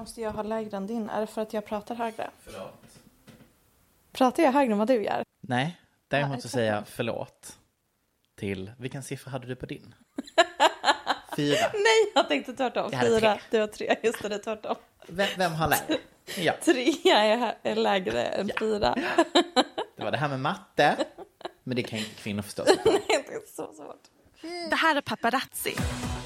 måste jag ha lägre än din? Är det för att jag pratar högre? Förlåt. Pratar jag högre än vad du gör? Nej, däremot så säger jag förlåt till, vilken siffra hade du på din? Fyra. Nej, jag tänkte tvärtom. Jag Fyra, tre. du har tre. Just det, det är tvärtom. Vem, vem har lägre? Ja, Trea är, är lägre än fyra. det var det här med matte. Men det kan ju kvinnor förstå på. det är så svårt. Det här är Paparazzi,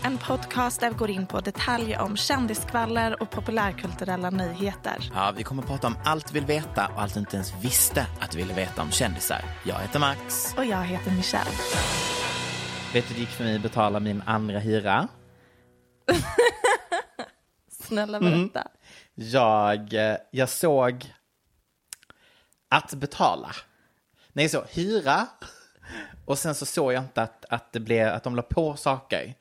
en podcast där vi går in på detaljer om kändiskvaller och populärkulturella nyheter. Ja, vi kommer att prata om allt vi vill veta och allt du inte ens visste att du ville veta om kändisar. Jag heter Max. Och jag heter Michelle. Vet du, det gick för mig att betala min andra hyra. Snälla berätta. Jag, eh, jag såg att betala. Nej, så hyra. Och sen så såg jag inte att, att, det blev, att de la på saker.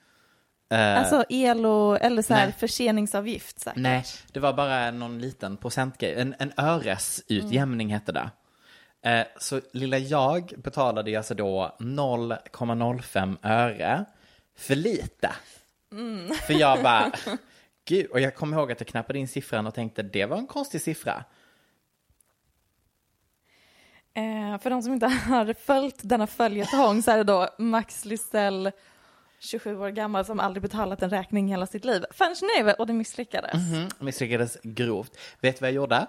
Eh, Alltså el och, eller så här Nej. förseningsavgift säkert. Nej, det var bara någon liten procentgrej. En, en öresutjämning hette det. Eh, så lilla jag betalade ju alltså då 0,05 öre för lite. För jag bara, gud, och jag kommer ihåg att jag knappade in siffran och tänkte det var en konstig siffra. Eh, för de som inte har följt denna följetong så är det då Max Lysell, 27 år gammal, som aldrig betalat en räkning hela sitt liv. Förrän nu, och det misslyckades. Mm, misslyckades grovt. Vet du vad jag gjorde?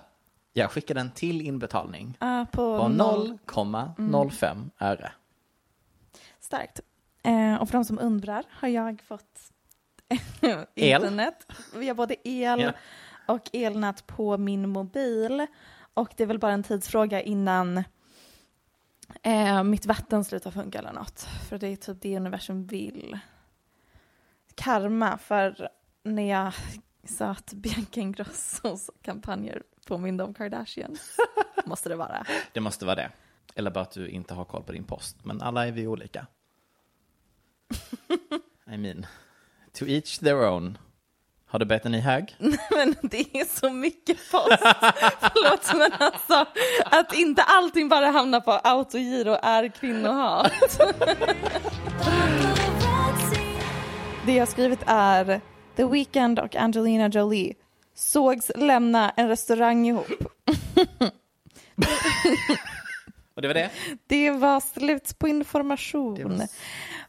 Jag skickade en till inbetalning Ah, på, på noll. 0,05 öre. Starkt. Eh, och för de som undrar har jag fått internet. Vi har både el Ja. och elnät på min mobil. Och det är väl bara en tidsfråga innan eh, mitt vatten slutar funka eller något. För det är typ det universum vill. Karma, för när jag sa att Bianca Ingrossos kampanjer påminde om Kardashians. Måste det vara. Det måste vara det. Eller bara att du inte har koll på din post. Men alla är vi olika. I mean, to each their own. Har du bett en ny hög? Men det är så mycket post. Förlåt, men alltså att inte allting bara hamnar på autogiro är kvinnohat. Det jag skrivit är The Weeknd och Angelina Jolie sågs lämna en restaurang ihop. Och det var det? Det var slut på information.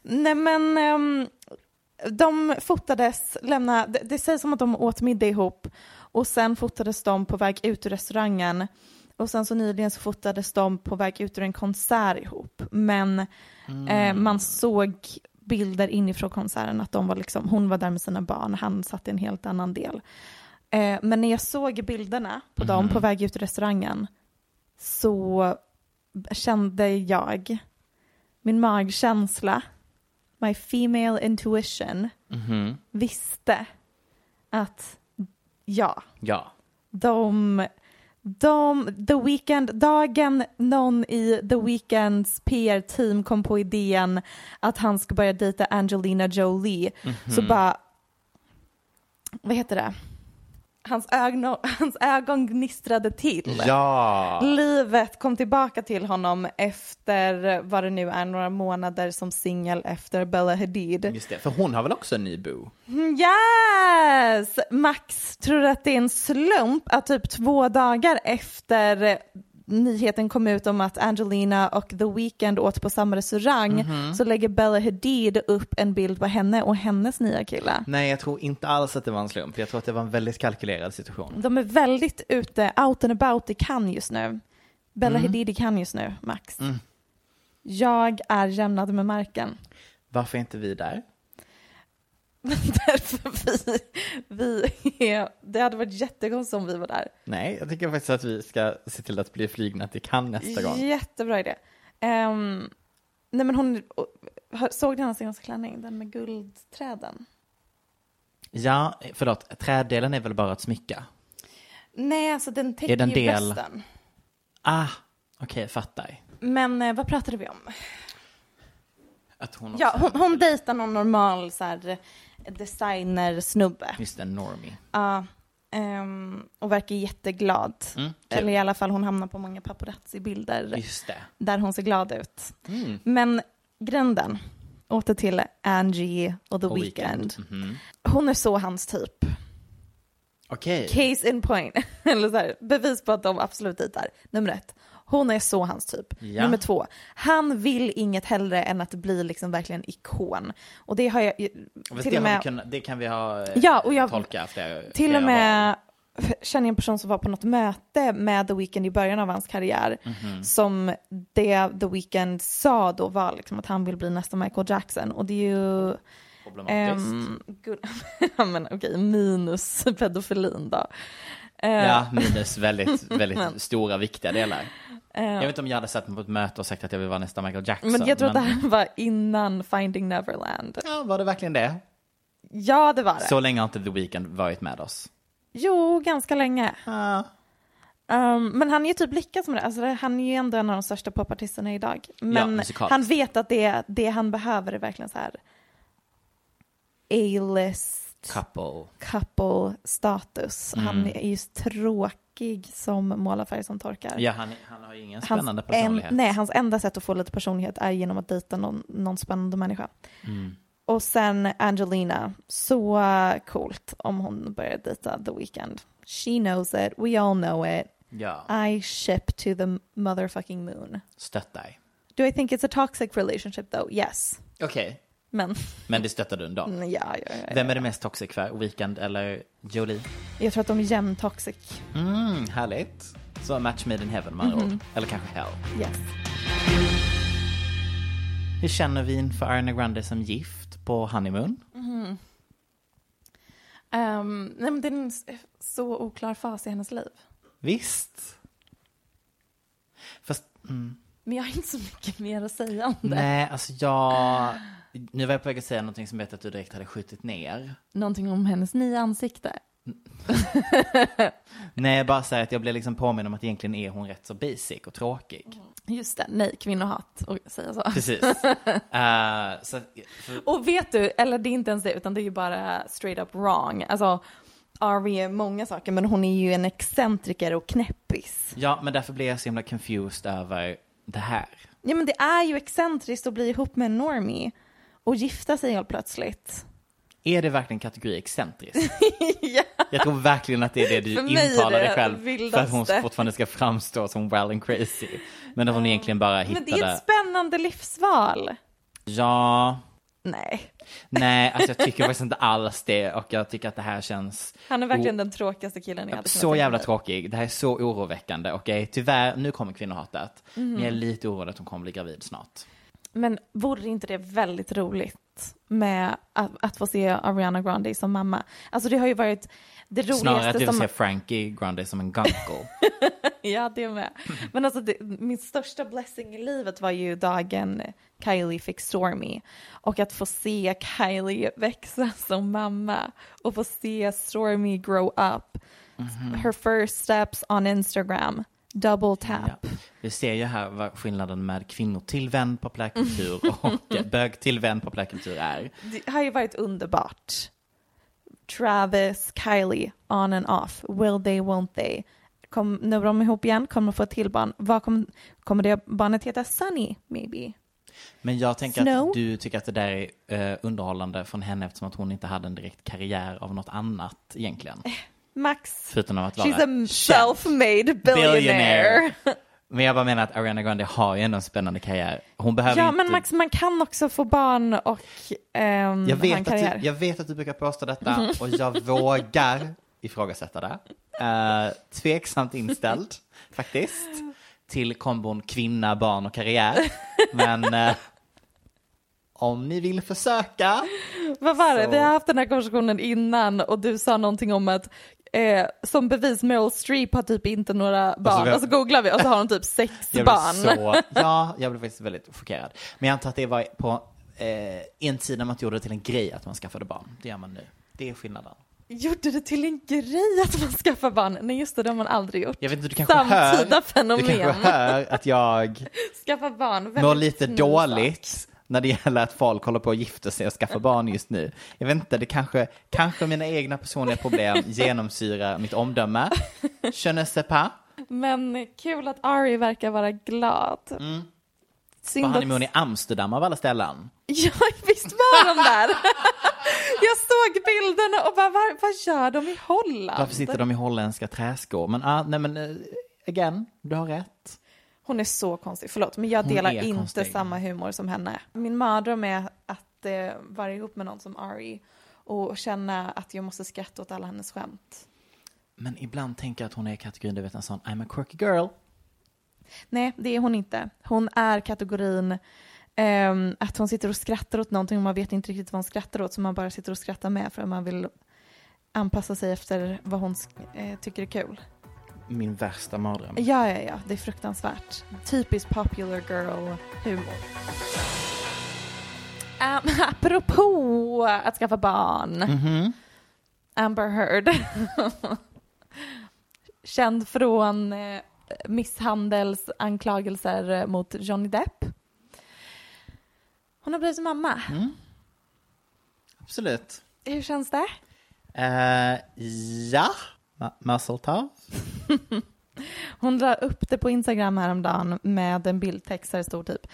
Nej men ehm, de fotades, lämna, det, det sägs som att de åt middag ihop och sen fotades de på väg ut ur restaurangen och sen så nyligen så fotades de på väg ut ur en konsert ihop. Men eh, man såg bilder inifrån konserten att de var liksom, hon var där med sina barn, han satt i en helt annan del. Eh, men när jag såg bilderna på dem på väg ut ur restaurangen så kände jag, min magkänsla, my female intuition, Mhm. visste att Ja, Ja. de, de, The Weeknd, dagen någon i The Weeknds PR-team kom på idén att han ska börja dejta Angelina Jolie, så Mhm. bara, vad heter det? Hans ögon, hans ögon gnistrade till. Ja. Livet kom tillbaka till honom efter vad det nu är, några månader som singel efter Bella Hadid. Just det, för hon har väl också en ny boo? Mm, Yes! Max tror att det är en slump att typ två dagar efter nyheten kom ut om att Angelina och The Weeknd åt på samma restaurang så lägger Bella Hadid upp en bild på henne och hennes nya kille. Nej, jag tror inte alls att det var en slump. Jag tror att det var en väldigt kalkylerad situation. De är väldigt ute, out and about i Cannes just nu. Bella Hadid i Cannes just nu, Max. Jag är jämnad med marken. Varför är inte vi där? Därför vi, vi är, det hade varit jättekonstigt om vi var där. Nej, jag tycker faktiskt att vi ska se till att bli flygna till Cannes nästa gång. Jättebra idé. Um, nej men hon, såg du hennes senaste klänning, den med guldträden? Ja, förlåt, träddelen är väl bara ett smycka? Nej, alltså den täcker den ju del- brösten. Ah, okej, fattar. Men eh, vad pratade vi om? Att hon Ja, hon, hon dejtar någon normal så här, designersnubbe. Just en normie. Ja, ehm, och verkar jätteglad. Mm, kul. Eller i alla fall hon hamnar på många paparazzi-bilder där hon ser glad ut. Mm. Men gränden, åter till Angie och The Och Weeknd. Mhm. Hon är så hans typ. Okej. Case in point. Eller så här, bevis på att de absolut dejtar. Nummer ett. Hon är så hans typ. Ja. Nummer två. Han vill inget hellre än att bli liksom verkligen ikon. Och det har jag Fast till det, och med... kunnat, det kan vi ha eh, Ja, och jag- tolka flera Till flera och med känner jag en person som var på något möte med The Weeknd i början av hans karriär. Mhm. Som det The Weeknd sa då var liksom att han vill bli nästa Michael Jackson. Och det är ju... val. Problematiskt. men okej, minus pedofilin då. Eh, ja, minus väldigt, väldigt Men- stora, viktiga delar. Eh, Jag vet inte om jag hade sett mig på ett möte och sagt att jag vill vara nästa Michael Jackson. men jag tror att det här var innan Finding Neverland. Ja, var det verkligen det? Ja, det var det. Så länge har inte The Weeknd varit med oss. Jo, ganska länge. Ah. Um, men han är ju typ lyckats med det. Alltså, han är ju ändå en av de största popartisterna idag. Men musikaliskt. han vet att det, det han behöver är verkligen så här A-list Couple. couple status. Han är ju tråkig som målarfärg som torkar. Ja, han, han har ju ingen Hans spännande en, personlighet. nej, hans enda sätt att få lite personlighet är genom att dejta någon, någon spännande människa. Mm. Och sen Angelina, så coolt om hon börjar dejta The Weeknd. She knows it, we all know it. Ja, I ship to the motherfucking moon. stöttar. Do I think it's a toxic relationship though? Yes. Okej, Men men det stöttar du ändå. mm, ja, ja, ja, Vem är det mest toxic för? Weekend eller Jolie? Jag tror att de är jämn toxic. Mm, härligt. Så match made in heaven med Mhm. ord. Eller kanske hell. Yes. Hur känner vi inför Ariana Grande som gift på honeymoon? Um, nej, men det är en så oklar fas i hennes liv. Visst. Fast, mm, Men jag har inte så mycket mer att säga om det. nej, alltså jag... Nu var jag på väg att säga någonting som jag vet att du direkt hade skjutit ner. Någonting om hennes nya ansikte. Nej, bara säga att jag blev liksom påminn om att egentligen är hon rätt så basic och tråkig. Just det, nej, kvinnohat, och säga så. Precis. Eh, så, för, Och vet du, eller det är inte ens det, utan det är ju bara straight up wrong. Alltså, Ari är många saker, men hon är ju en excentriker och knäppis. ja, men därför blir jag så himla confused över det här. Ja, men det är ju excentriskt att bli ihop med en normie och gifta sig helt plötsligt. Är det verkligen kategori excentrisk? ja. Jag tror verkligen att det är det du intalar dig själv för att hon vildaste. fortfarande ska framstå som wild and crazy. Men att hon egentligen bara Men det är hittade... ett spännande livsval. Ja, Nej, nej, alltså jag tycker faktiskt inte alls det och jag tycker att det här känns han är verkligen den tråkigaste killen jag hade så jävla tråkig. Det här är så oroväckande jag är tyvärr, nu kommer kvinnohatet, men Mhm. jag är lite orolig att hon kommer bli gravid snart. Men vore inte det väldigt roligt med att, att få se Ariana Grande som mamma? Alltså det har ju varit det Snarare att roligaste du som... ser Frankie Grande som en gunkle. Ja, det med. Men alltså, det, min största blessing i livet var ju dagen Kylie fick Stormy. Och att få se Kylie växa som mamma och få se Stormy grow up. Mhm. Her first steps on Instagram. Double tap. Ja. Vi ser ju här vad skillnaden med kvinnotillvänd populärkultur och bögtillvänd populärkultur är. Det har ju varit underbart. Travis, Kylie, on and off. Will they, won't they? Kom, nu är de ihop igen, kommer få ett till barn. Vad kom, kommer det barnet heta Sunny, maybe? Men jag tänker Snow? att du tycker att det där är eh, underhållande från henne eftersom att hon inte hade en direkt karriär av något annat egentligen. Max, Förutom att vara she's a self-made billionaire. Men jag bara menar att Ariana Grande har ju ändå en spännande karriär. Hon behöver Ja, inte... men Max, man kan också få barn och ehm, jag, ha en vet att karriär. du, jag vet att du brukar påstå detta och jag vågar ifrågasätta det. Uh, tveksamt inställd, faktiskt, till kombon kvinna, barn och karriär. Men eh, om ni vill försöka Vad var det? Så- Vi har haft den här konversationen innan och du sa någonting om att eh, som bevis Meryl Streep har typ inte några barn. vi har- Och så googlar vi och så har hon typ sex barn. så, ja, jag blev faktiskt väldigt chockerad. Men jag antar att det var på eh, en tid när man inte gjorde det till en grej att man skaffade barn. Det gör man nu. Det är skillnaden. Gjorde det till en grej att man skaffar barn? Nej just det, det har man aldrig gjort. Jag vet inte, du kanske Samtida hör, fenomen. du kanske hör att jag Skaffa barn. mår lite snusat. dåligt när det gäller att folk håller på att gifta sig och skaffa barn just nu. Jag vet inte, det kanske, kanske mina egna personliga problem genomsyrar mitt omdöme. Je ne sais pas. Men kul att Ari verkar vara glad. Mm. På Synd honeymoon i. Amsterdam av alla ställen. Ja, visst var de där? Jag såg bilderna och bara, var, vad gör de i Holland? Varför sitter de i holländska träskor? Men, ah, nej men, eh, again, du har rätt. Hon är så konstig, förlåt, men jag Hon delar inte konstig. samma humor som henne. Min mardröm är att eh, vara ihop med någon som Ari och känna att jag måste skratta åt alla hennes skämt. Men ibland tänker jag att hon är i kategorin, du vet en sån I'm a quirky girl. Nej, det är hon inte. Hon är kategorin ehm, att hon sitter och skrattar åt någonting och man vet inte riktigt vad hon skrattar åt så man bara sitter och skrattar med för att man vill anpassa sig efter vad hon eh, tycker är kul. Min värsta mardröm. Ja, ja, ja, det är fruktansvärt. Typiskt popular girl humor. Um, apropå att skaffa barn. Mhm. Amber Heard. Känd från eh, misshandelsanklagelser mot Johnny Depp. Hon har blivit mamma. Absolut. Hur känns det? Uh, ja, Tough. Hon la upp det på Instagram häromdagen med en bildtext där det stod typ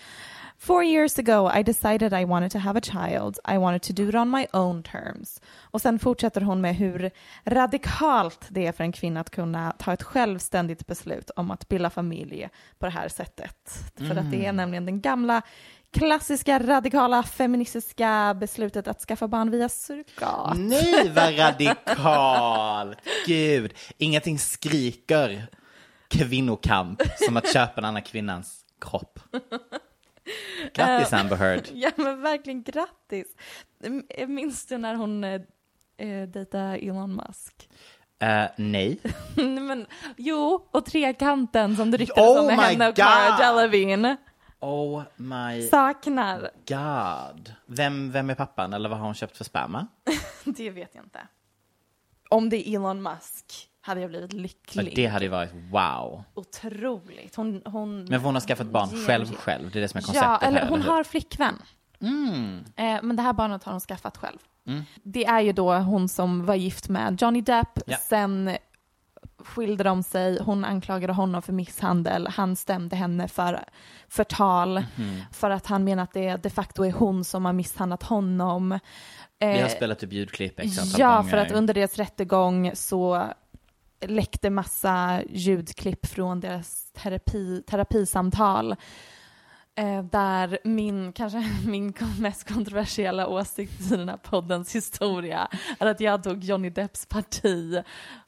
Four years ago I decided I wanted to have a child. I wanted to do it on my own terms. Och sen fortsätter hon med hur radikalt det är för en kvinna att kunna ta ett självständigt beslut om att bilda familj på det här sättet. För att det är nämligen den gamla klassiska radikala feministiska beslutet att skaffa barn via surrogat. Nej, vad radikalt! Gud, ingenting skriker kvinnokamp som att köpa en annan kvinnans kropp. Grattis Amber Heard. Ja men verkligen grattis. M- Minns du när hon eh, eh, dejtade Elon Musk? Eh, nej. Men, jo, och trekanten som det ryktades Oh om med henne och Cara God! Delevingne. Oh my Saknar. god. Vem, vem är pappan eller vad har hon köpt för sperma? Det vet jag inte. Om det är Elon Musk hade jag blivit lycklig. det hade ju varit wow. Otroligt. Hon, hon... Men hon har skaffat barn ger- själv själv, det är det som är konceptet Ja, eller här, hon eller har flickvän. Mm. Eh, men det här barnet har hon skaffat själv. Det är ju då hon som var gift med Johnny Depp. Ja. Sen skilde de sig. Hon anklagade honom för misshandel. Han stämde henne för förtal. Mhm. För att han menar att det de facto är hon som har misshandlat honom. Vi har Eh, spelat upp ljudklipp x Ja, gånger. för att under deras rättegång så läckte massa ljudklipp från deras terapi, terapisamtal. Eh, där min, kanske min mest kontroversiella åsikt i den här poddens historia är att jag tog Johnny Depps parti.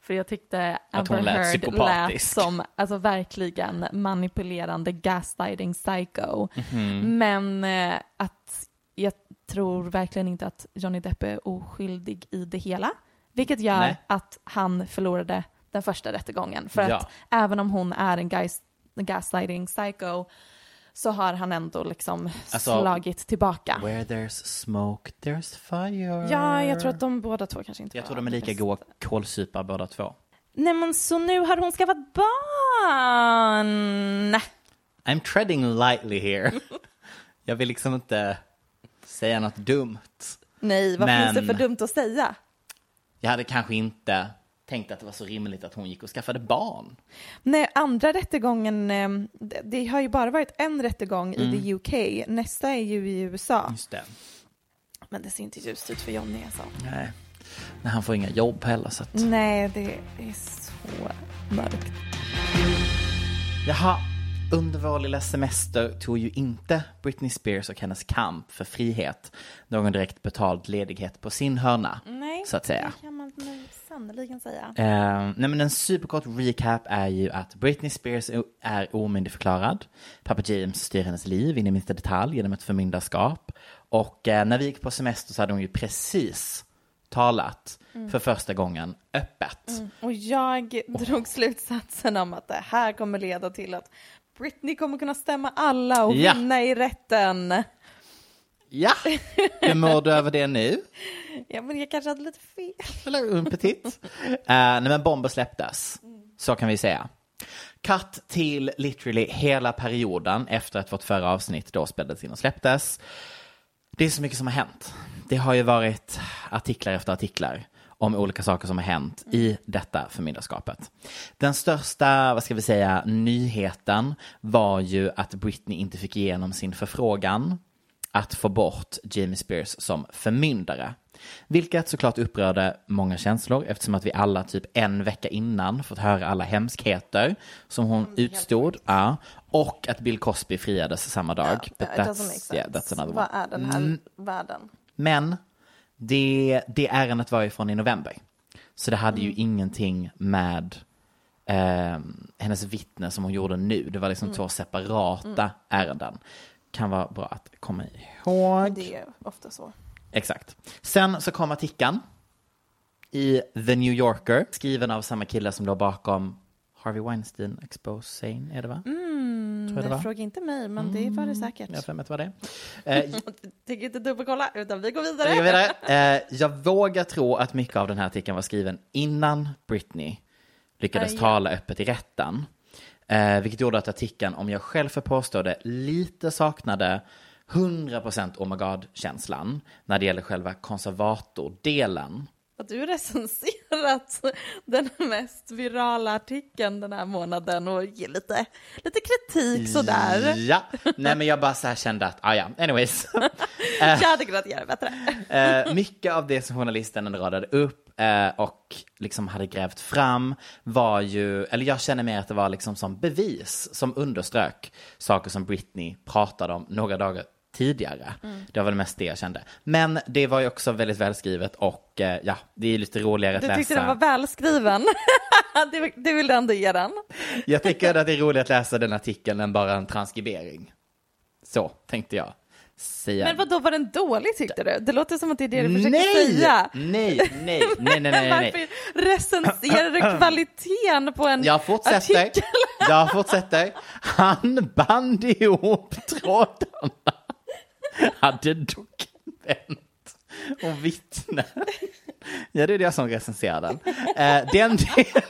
För jag tyckte Att Amber Heard lät som alltså, verkligen manipulerande gaslighting psycho. Mhm. Men eh, att jag tror verkligen inte att Johnny Depp är oskyldig i det hela. Vilket gör Nej. att han förlorade den första rättegången. För Ja. att även om hon är en gas, gaslighting psycho så har han ändå liksom Alltså, slagit tillbaka. Where there's smoke, there's fire. Ja, jag tror att de båda två kanske inte Jag tror de är lika bäst. goa kålsupar båda två. Nej men så nu har hon skaffat barn! I'm treading lightly here. Jag vill liksom inte säga något dumt. Nej, vad Men- finns det för dumt att säga? Jag hade kanske inte tänkt att det var så rimligt att hon gick och skaffade barn. Nej, andra rättegången, eh, det, har ju bara varit en rättegång i the UK. Nästa är ju i USA. Just det. Men det ser inte ljust ut för Johnny alltså. Nej. Nej, han får inga jobb heller så att... Nej, det är så mörkt. Jaha, under vår lilla semester tog ju inte Britney Spears och hennes kamp för frihet någon direkt betald ledighet på sin hörna. Nej, Så att säga. Sannerligen säga. Eh, nej men en superkort recap är ju att Britney Spears är omyndigförklarad. Pappa James styr hennes liv in i minsta detalj genom ett förmyndarskap. Och eh, när vi gick på semester så hade hon ju precis talat för första gången öppet. Och jag drog slutsatsen om att det här kommer leda till att Britney kommer kunna stämma alla och Ja. vinna i rätten. Ja, hur mår du över det nu? Ja, men jag kanske hade lite fel. Eller un petit. Uh, nej men bomber släpptes. Så kan vi säga. Cut till literally hela perioden efter att vårt förra avsnitt då spelades in och släpptes. Det är så mycket som har hänt. Det har ju varit artiklar efter artiklar om olika saker som har hänt i detta förmyndarskapet. Den största, vad ska vi säga, nyheten var ju att Britney inte fick igenom sin förfrågan att få bort Jamie Spears som förmyndare. Vilket såklart upprörde många känslor eftersom att vi alla typ en vecka innan fått höra alla hemskheter som hon utstod. Ja, och att Bill Cosby friades samma dag. Make sense. yeah, that's another Vad är den här världen? Men det, det ärendet var ju från i november. Så det hade ju Mm. ingenting med eh, hennes vittne som hon gjorde nu. Det var liksom Mm. två separata ärenden. Kan vara bra att komma ihåg. Det är ofta så. Exakt. Sen så kom artikeln i The New Yorker, skriven av samma kille som låg bakom Harvey Weinstein exposing, är det va? Mm, Tror jag det var. fråga inte mig, men det var det säkert. Jag har var det. Eh, Tänker inte dubbelkolla, utan vi går Vi vidare. går vidare. Eh, jag vågar tro att mycket av den här artikeln var skriven innan Britney lyckades Ah, ja. tala öppet i rätten. Eh, vilket gjorde att artikeln, om jag själv får påstå det, lite saknade 100% oh my god-känslan när det gäller själva konservatordelen. Att du recenserat den mest virala artikeln den här månaden och ger lite, lite kritik sådär. Ja, nej men jag bara så här kände att, ah ja, anyways. Jag hade kunnat göra bättre. Eh, mycket av det som journalisten radade upp eh, och liksom hade grävt fram var ju, eller jag känner mer att det var liksom som bevis som underströk saker som Britney pratade om några dagar tidigare. Det var väl mest det jag kände. Men det var ju också väldigt välskrivet och eh, ja, det är lite roligare att Du läsa. tyckte den var välskriven. du, du vill ändå ge den. Jag tycker att det är roligare att läsa den artikeln än bara en transkribering. Så tänkte jag säga. Men vad då var den dålig tyckte du? Det låter som att det är det du försöker nej! säga. nej, nej, nej, nej, nej, nej. Varför recenserar du kvaliteten på en Jag fortsätter. artikel? Jag fortsätter. Han band ihop trådarna. Hade dokument och vittne. Ja, det är det som recenserar den. Eh, den del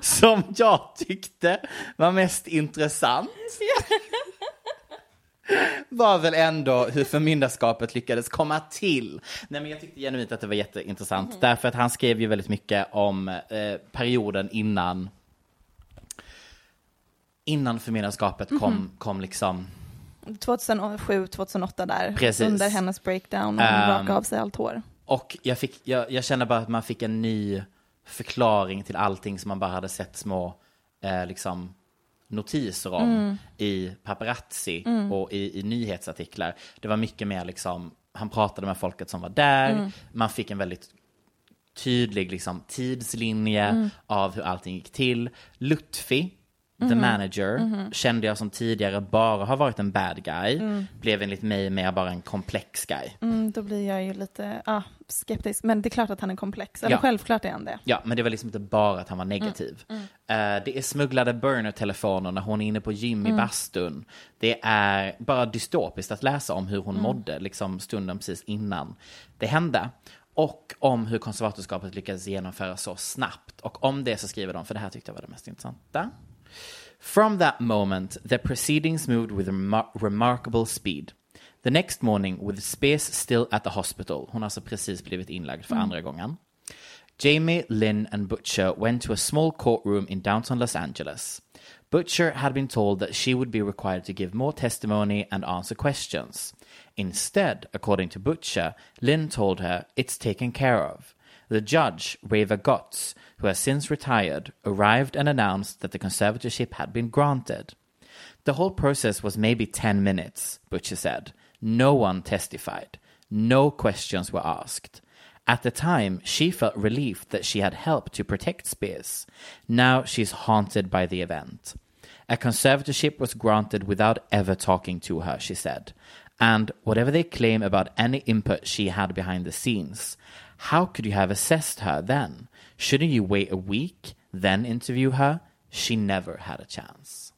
som jag tyckte var mest intressant var väl ändå hur förmyndarskapet lyckades komma till. Nej, men jag tyckte genuint att det var jätteintressant. Därför att han skrev ju väldigt mycket om eh, perioden innan innan förmyndarskapet kom, kom liksom 2007, 2008 där. Precis. Under hennes breakdown och hon Ehm, rakade av sig allt hår. Och jag, fick, jag, jag känner bara att man fick en ny förklaring till allting som man bara hade sett små eh, liksom, notiser om i paparazzi och i, i nyhetsartiklar. Det var mycket mer liksom, han pratade med folket som var där, man fick en väldigt tydlig liksom, tidslinje av hur allting gick till. Lutfi the manager, kände jag som tidigare bara har varit en bad guy, blev enligt mig mer bara en komplex guy. Mm, då blir jag ju lite ja, skeptisk. Men det är klart att han är komplex. Eller Ja. självklart är han det. Ja, men det var liksom inte bara att han var negativ. Eh, det är smugglade burner-telefoner när hon är inne på gym i bastun. Det är bara dystopiskt att läsa om hur hon mådde liksom stunden precis innan det hände. Och om hur konservatorskapet lyckades genomföra så snabbt. Och om det så skriver de, för det här tyckte jag var det mest intressanta. From that moment, the proceedings moved with remar- remarkable speed. The next morning, with Space still at the hospital, hon har alltså precis blivit inlagd för mm. andra gången. Jamie, Lynn, and Butcher went to a small courtroom in downtown Los Angeles. Butcher had been told that she would be required to give more testimony and answer questions. Instead, according to Butcher, Lynn told her it's taken care of. The judge, Reva Gotts, who has since retired, arrived and announced that the conservatorship had been granted. The whole process was maybe 10 minutes, Butcher said. No one testified. No questions were asked. At the time, she felt relief that she had helped to protect Spears. Now she's haunted by the event. A conservatorship was granted without ever talking to her, she said. And whatever they claim about any input she had behind the scenes, how could you have assessed her then? Shouldn't you wait a week, then interview her? She never had a chance.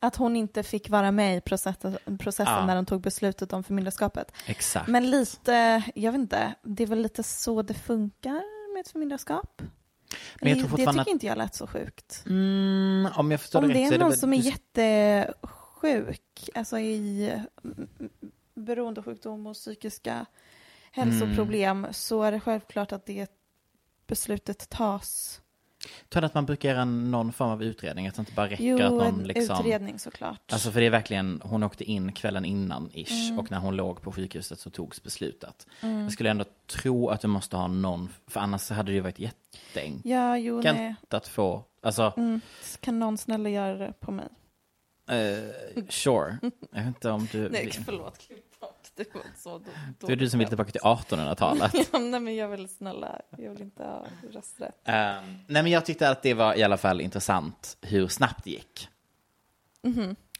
Att hon inte fick vara med i processen, processen Ja. när de tog beslutet om förmyndarskapet. Exakt. Men lite, jag vet inte, det är väl lite så det funkar med ett förmyndarskap. Men jag tror det tycker inte jag lät så sjukt. Mm, om jag förstår Om det det rätt är någon väl- som är jättesjuk, alltså i mm, beroendesjukdom och psykiska hälsoproblem, Mm. så är det självklart att det beslutet tas. Tror du att man brukar göra någon form av utredning? Att det inte bara räcker Jo, att någon liksom... utredning såklart. Alltså för det är verkligen, hon åkte in kvällen innan ish Mm. och när hon låg på sjukhuset så togs beslutet. Jag skulle ändå tro att du måste ha någon, för annars hade det ju varit jätteenkelt ja, jo, att få, alltså, Mm. Kan någon snälla göra det på mig? eh, sure. Jag vet inte om du... Nej, förlåt. Det var så då, det är du som vill tillbaka till 1800-talet. Ja, nej, men jag vill snälla, jag vill inte ha rösträtt. Eh, nej men jag tyckte att det var i alla fall intressant hur snabbt det gick.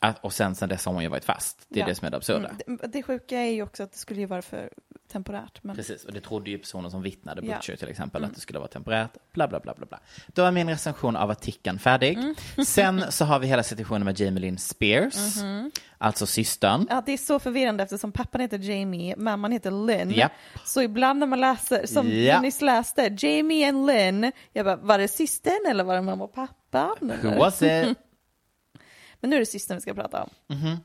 Att, och sen, sen dess har hon ju varit fast. Det är Ja. det som är det absurda. Mm, det, det sjuka är ju också att det skulle ju vara för temporärt. Men... Precis, och det trodde ju personen som vittnade, Ja. Mm. Butcher till exempel, att det skulle vara temporärt, bla bla bla bla bla. Då var min recension av artikeln färdig. Mm. Sen så har vi hela situationen med Jamie Lynn Spears, Mm-hmm. alltså systern. Ja, det är så förvirrande eftersom pappan heter Jamie, mamman heter Lynn. Japp. Så ibland när man läser, som Ja. jag nyss läste, Jamie and Lynn, jag bara, var det systern eller var det mamma och pappa? Who was it? Men nu är det systern vi ska prata om. Mhm.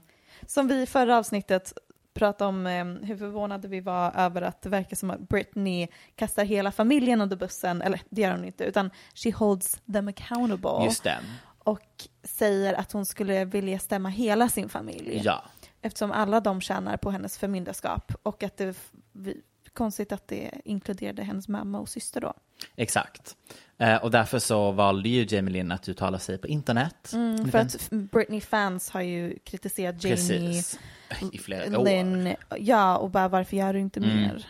Som vi i förra avsnittet pratade om eh, hur förvånade vi var över att det verkar som att Britney kastar hela familjen under bussen, eller det gör hon inte, utan she holds them accountable. Just det. Och säger att hon skulle vilja stämma hela sin familj. Ja. Eftersom alla de tjänar på hennes förmyndarskap och att det konstigt att det inkluderade hennes mamma och syster då. Exakt. Eh, och därför så valde ju Jamie Lynn att uttala sig på internet. Mm, för att Britney-fans har ju kritiserat Jamie, Precis. I flera år. Lynn, ja och bara varför gör du inte Mm. mer?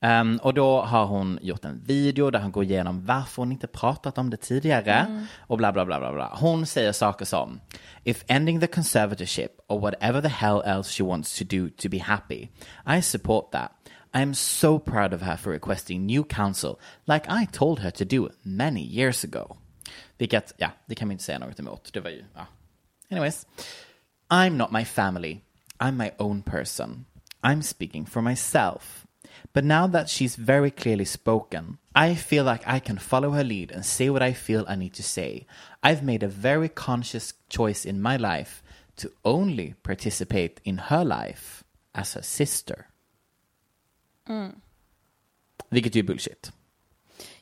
Ehm, och då har hon gjort en video där hon går igenom varför hon inte pratat om det tidigare och bla bla bla bla bla. Hon säger saker som If ending the conservatorship or whatever the hell else she wants to do to be happy, I support that. I am so proud of her for requesting new counsel like I told her to do many years ago. Vilket, ja, det kan man inte säga något emot. Det var ju, ja. Anyways. I'm not my family. I'm my own person. I'm speaking for myself. But now that she's very clearly spoken, I feel like I can follow her lead and say what I feel I need to say. I've made a very conscious choice in my life to only participate in her life as her sister. Vilket ju är bullshit.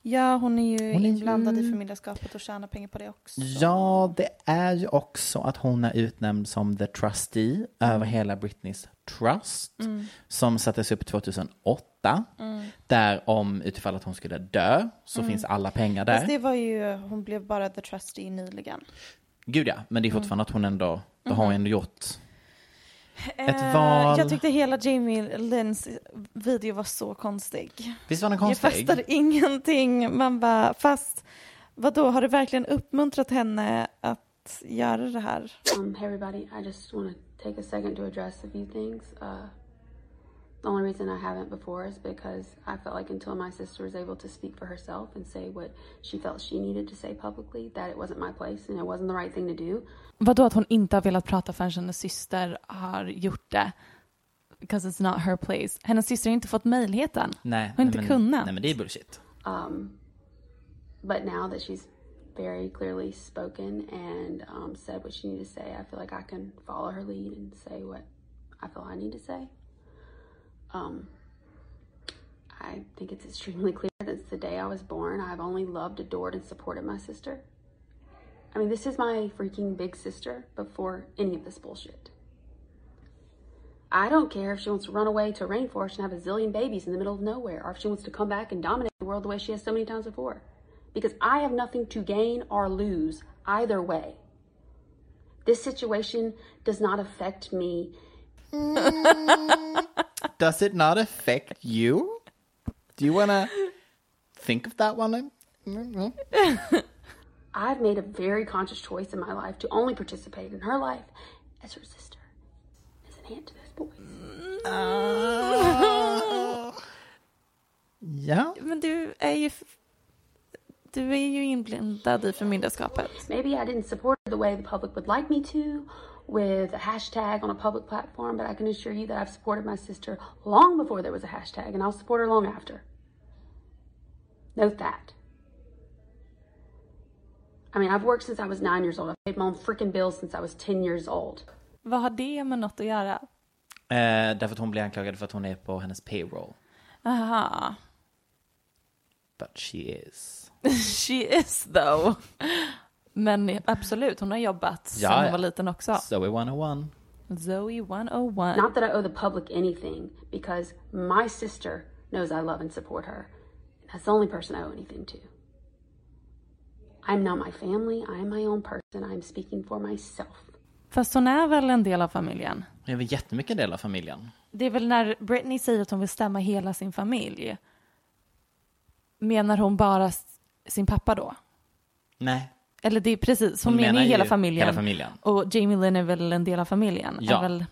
Ja, hon är ju Hon är ju- inblandad i förmyndarskapet och tjänar pengar på det också. Ja, det är ju också att hon är utnämnd som the trustee över hela Britneys trust. Som sattes upp 2008. Där om utifall att hon skulle dö så finns alla pengar där. Fast det var ju, hon blev bara the trustee nyligen. Gud ja, men det är fortfarande att hon ändå, då har hon ändå gjort ett Eh, val. Jag tyckte hela Jamie Lynns video var så konstig. Visst var den Jag konstig? fattade ingenting. Man bara, fast vadå, har du verkligen uppmuntrat henne att att göra det här. Um, hey everybody, I just want to take a second to address a few things. Uh, the only reason I haven't before is because I felt like until my sister was able to speak for herself and say what she felt she needed to say publicly, that it wasn't my place and it wasn't the right thing to do. Vadå att hon inte har velat prata förrän hennes syster har gjort det? Because it's not her place. Hennes syster har inte fått möjligheten. Nej, Hon har inte men, kunnat. Nej men det är bullshit. Um, but now that she's very clearly spoken and um, said what she needed to say, I feel like I can follow her lead and say what I feel I need to say. Um, I think it's extremely clear that since the day I was born, I've only loved, adored, and supported my sister. I mean, this is my freaking big sister before any of this bullshit. I don't care if she wants to run away to a rainforest and have a zillion babies in the middle of nowhere, or if she wants to come back and dominate the world the way she has so many times before. Because I have nothing to gain or lose either way. This situation does not affect me Does it not affect you? Do you wanna think of that one? I've made a very conscious choice in my life to only participate in her life as her sister, as an aunt to this boy. Ja. Men du är ju... Du är ju inblandad i förmyndarskapet. Maybe I didn't support her the way the public would like me to, with a hashtag on a public platform, but I can assure you that I've supported my sister long before there was a hashtag, and I'll support her long after. Note that. I mean, I've worked since I was nine years old. I've paid my own freaking bills since I was 10 years old. Vad har det med något att göra? Eh, därför att hon blir anklagad för att hon är på hennes payroll. Aha. But she is. She is though. Men absolut, hon har jobbat sedan Ja, hon var liten också. Zoe 101. Zoe 101. Not that I owe the public anything, because my sister knows I love and support her. That's the only person I owe anything to. I'm not my family. I am my own person. I'm speaking for myself. Fast hon är väl en del av familjen? Det är väl jättemycket del av familjen. Det är väl när Britney säger att hon vill stämma hela sin familj. Menar hon bara sin pappa då? Nej. Eller det är precis, hon, Hon menar ju hela familjen. hela familjen. Och Jamie Lynn är väl en del av familjen? Ja. Väl...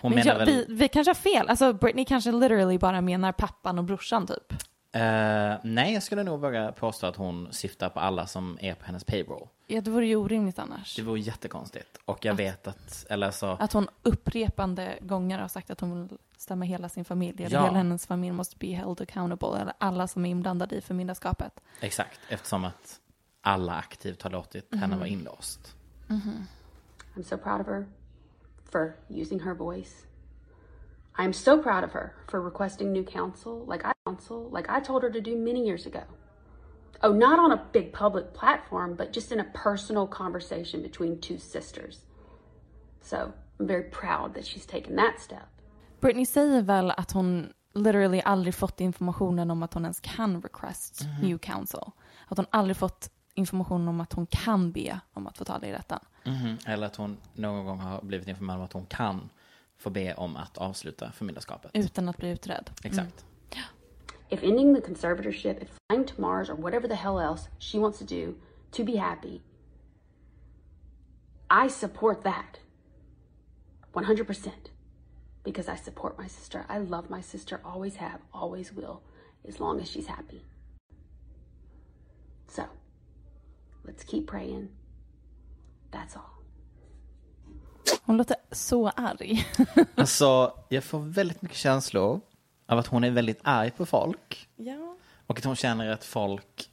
Hon Men menar jag, väl... vi, vi kanske har fel. Alltså Britney kanske literally bara menar pappan och brorsan typ. Eh, nej, jag skulle nog våga påstå att hon syftar på alla som är på hennes payroll. Ja, det vore ju orimligt annars. Det vore jättekonstigt. Och jag vet att, eller så, Att hon upprepande gånger har sagt att hon vill stämma hela sin familj. Eller Ja. hela hennes familj måste be held accountable. Eller alla som är inblandade i förmyndarskapet. exakt, eftersom att alla aktivt har låtit henne Mm. vara inlåst. I'm so proud of her for using her voice. I'm so proud of her for requesting new counsel, like I counsel, like I told her to do many years ago. Oh, not on a big public platform, but just in a personal conversation between two sisters. So I'm very proud that she's taken that step. Britney säger väl att hon literally aldrig fått informationen om att hon ens kan request new counsel. Att hon aldrig fått information om att hon kan be om att få ta det i rätten. Mhm. Eller att hon någon gång har blivit informerad om att hon kan få be om att avsluta förmyndarskapet. Utan att bli utredd. Exakt. If ending the conservatorship, if flying to Mars, or whatever the hell else she wants to do to be happy, I support that 100% because I support my sister. I love my sister, always have, always will, as long as she's happy. So, let's keep praying. That's all. Hon låter så arg. Alltså, jag får väldigt mycket känslor av att hon är väldigt arg på folk. ja. Och att hon känner att folk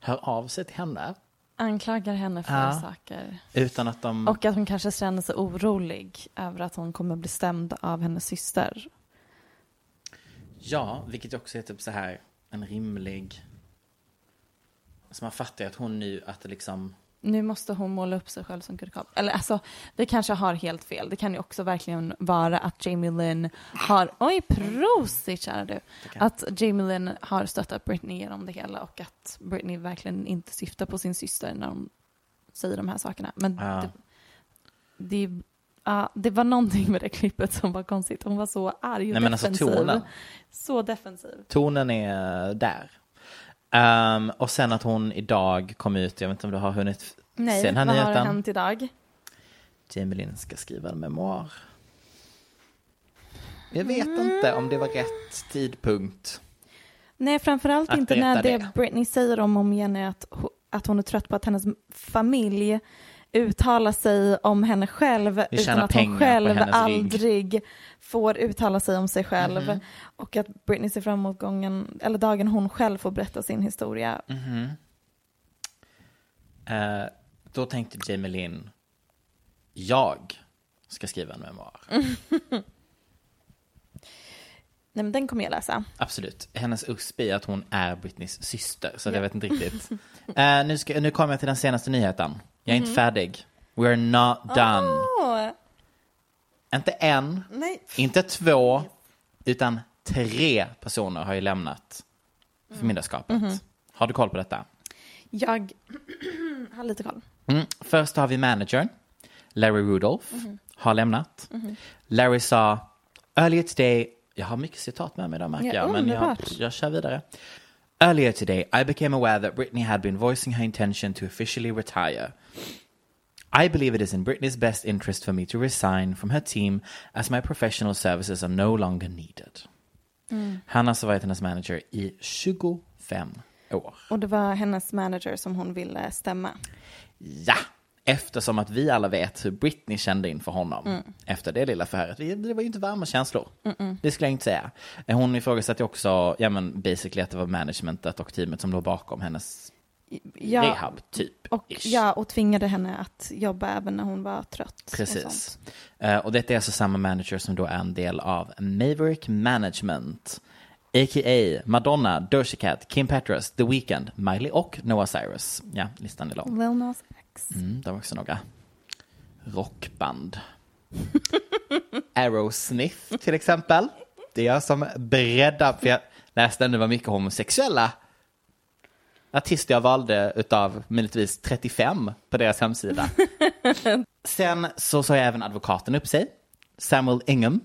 hör av sig till henne. Anklagar henne för Ja. saker. Utan att de... Och att hon kanske känner sig orolig över att hon kommer bli stämd av hennes syster. Ja, vilket också är typ så här en rimlig... Så man fattar ju att hon nu, att det liksom... Nu måste hon måla upp sig själv som good cop. Eller alltså, vi kanske har helt fel. Det kan ju också verkligen vara att Jamie Lynn har, oj prosit kära du, att Jamie Lynn har stöttat Britney genom det hela och att Britney verkligen inte syftar på sin syster när hon säger de här sakerna. Men Ja. det, det, ja, det var någonting med det klippet som var konstigt. Hon var så arg och Nej, alltså defensiv. tonen. Så defensiv. Tonen är där. Ehm, och sen att hon idag kom ut, jag vet inte om du har hunnit Nej, Sen har vad har nyheten. hänt idag? Jamie Lynn ska skriva en memoar. Jag vet inte om det var rätt tidpunkt. Nej, framförallt Att inte när det, det. Britney säger om och om igen är att, att hon är trött på att hennes familj uttalar sig om henne själv Vi utan att hon själv hennes rygg. aldrig får uttala sig om sig själv. Mhm. Och att Britney ser fram emot gången, eller dagen hon själv får berätta sin historia. Mhm. Eh, då tänkte Jamie Lynn, jag ska skriva en memoar. Nej, men den kommer jag läsa. Absolut. Hennes USP är att hon är Britneys syster, så jag vet inte riktigt. Eh, nu, ska, nu kommer jag till den senaste nyheten. Jag är inte färdig. We're not done. Åh, Inte en, nej. inte två, utan tre personer har ju lämnat förmyndarskapet. Har du koll på detta? Jag har lite koll. Mm. Först har vi managern, Larry Rudolph, har lämnat. Larry sa, earlier today, jag har mycket citat med mig där märker Ja, jag, men jag, jag kör vidare. Earlier today, I became aware that Britney had been voicing her intention to officially retire. I believe it is in Britney's best interest for me to resign from her team as my professional services are no longer needed. Mm. Han har alltså varit hennes manager i 25 år. Och det var hennes manager som hon ville stämma. Ja, eftersom att vi alla vet hur Britney kände inför honom Mm. efter det lilla förhöret. Det var ju inte varma känslor. Det skulle jag inte säga. Hon ifrågasatte också, ja men basically att det var managementet och teamet som låg bakom hennes Ja, rehab, typ. och, ish. ja, och tvingade henne att jobba även när hon var trött. och Precis. sånt. Eh, och detta är alltså samma manager som då är en del av Maverick Management. A.k.a. Madonna, Doja Cat, Kim Petras, The Weeknd, Miley och Noah Cyrus. Ja, listan är lång. Lil Nas X. Mm, det var också några rockband. Aerosmith till exempel. Det är jag som breddar, för jag läste nu var mycket homosexuella artister jag valde utav möjligtvis 35 på deras hemsida. Sen så sa jag även advokaten upp sig, Samuel Ingham.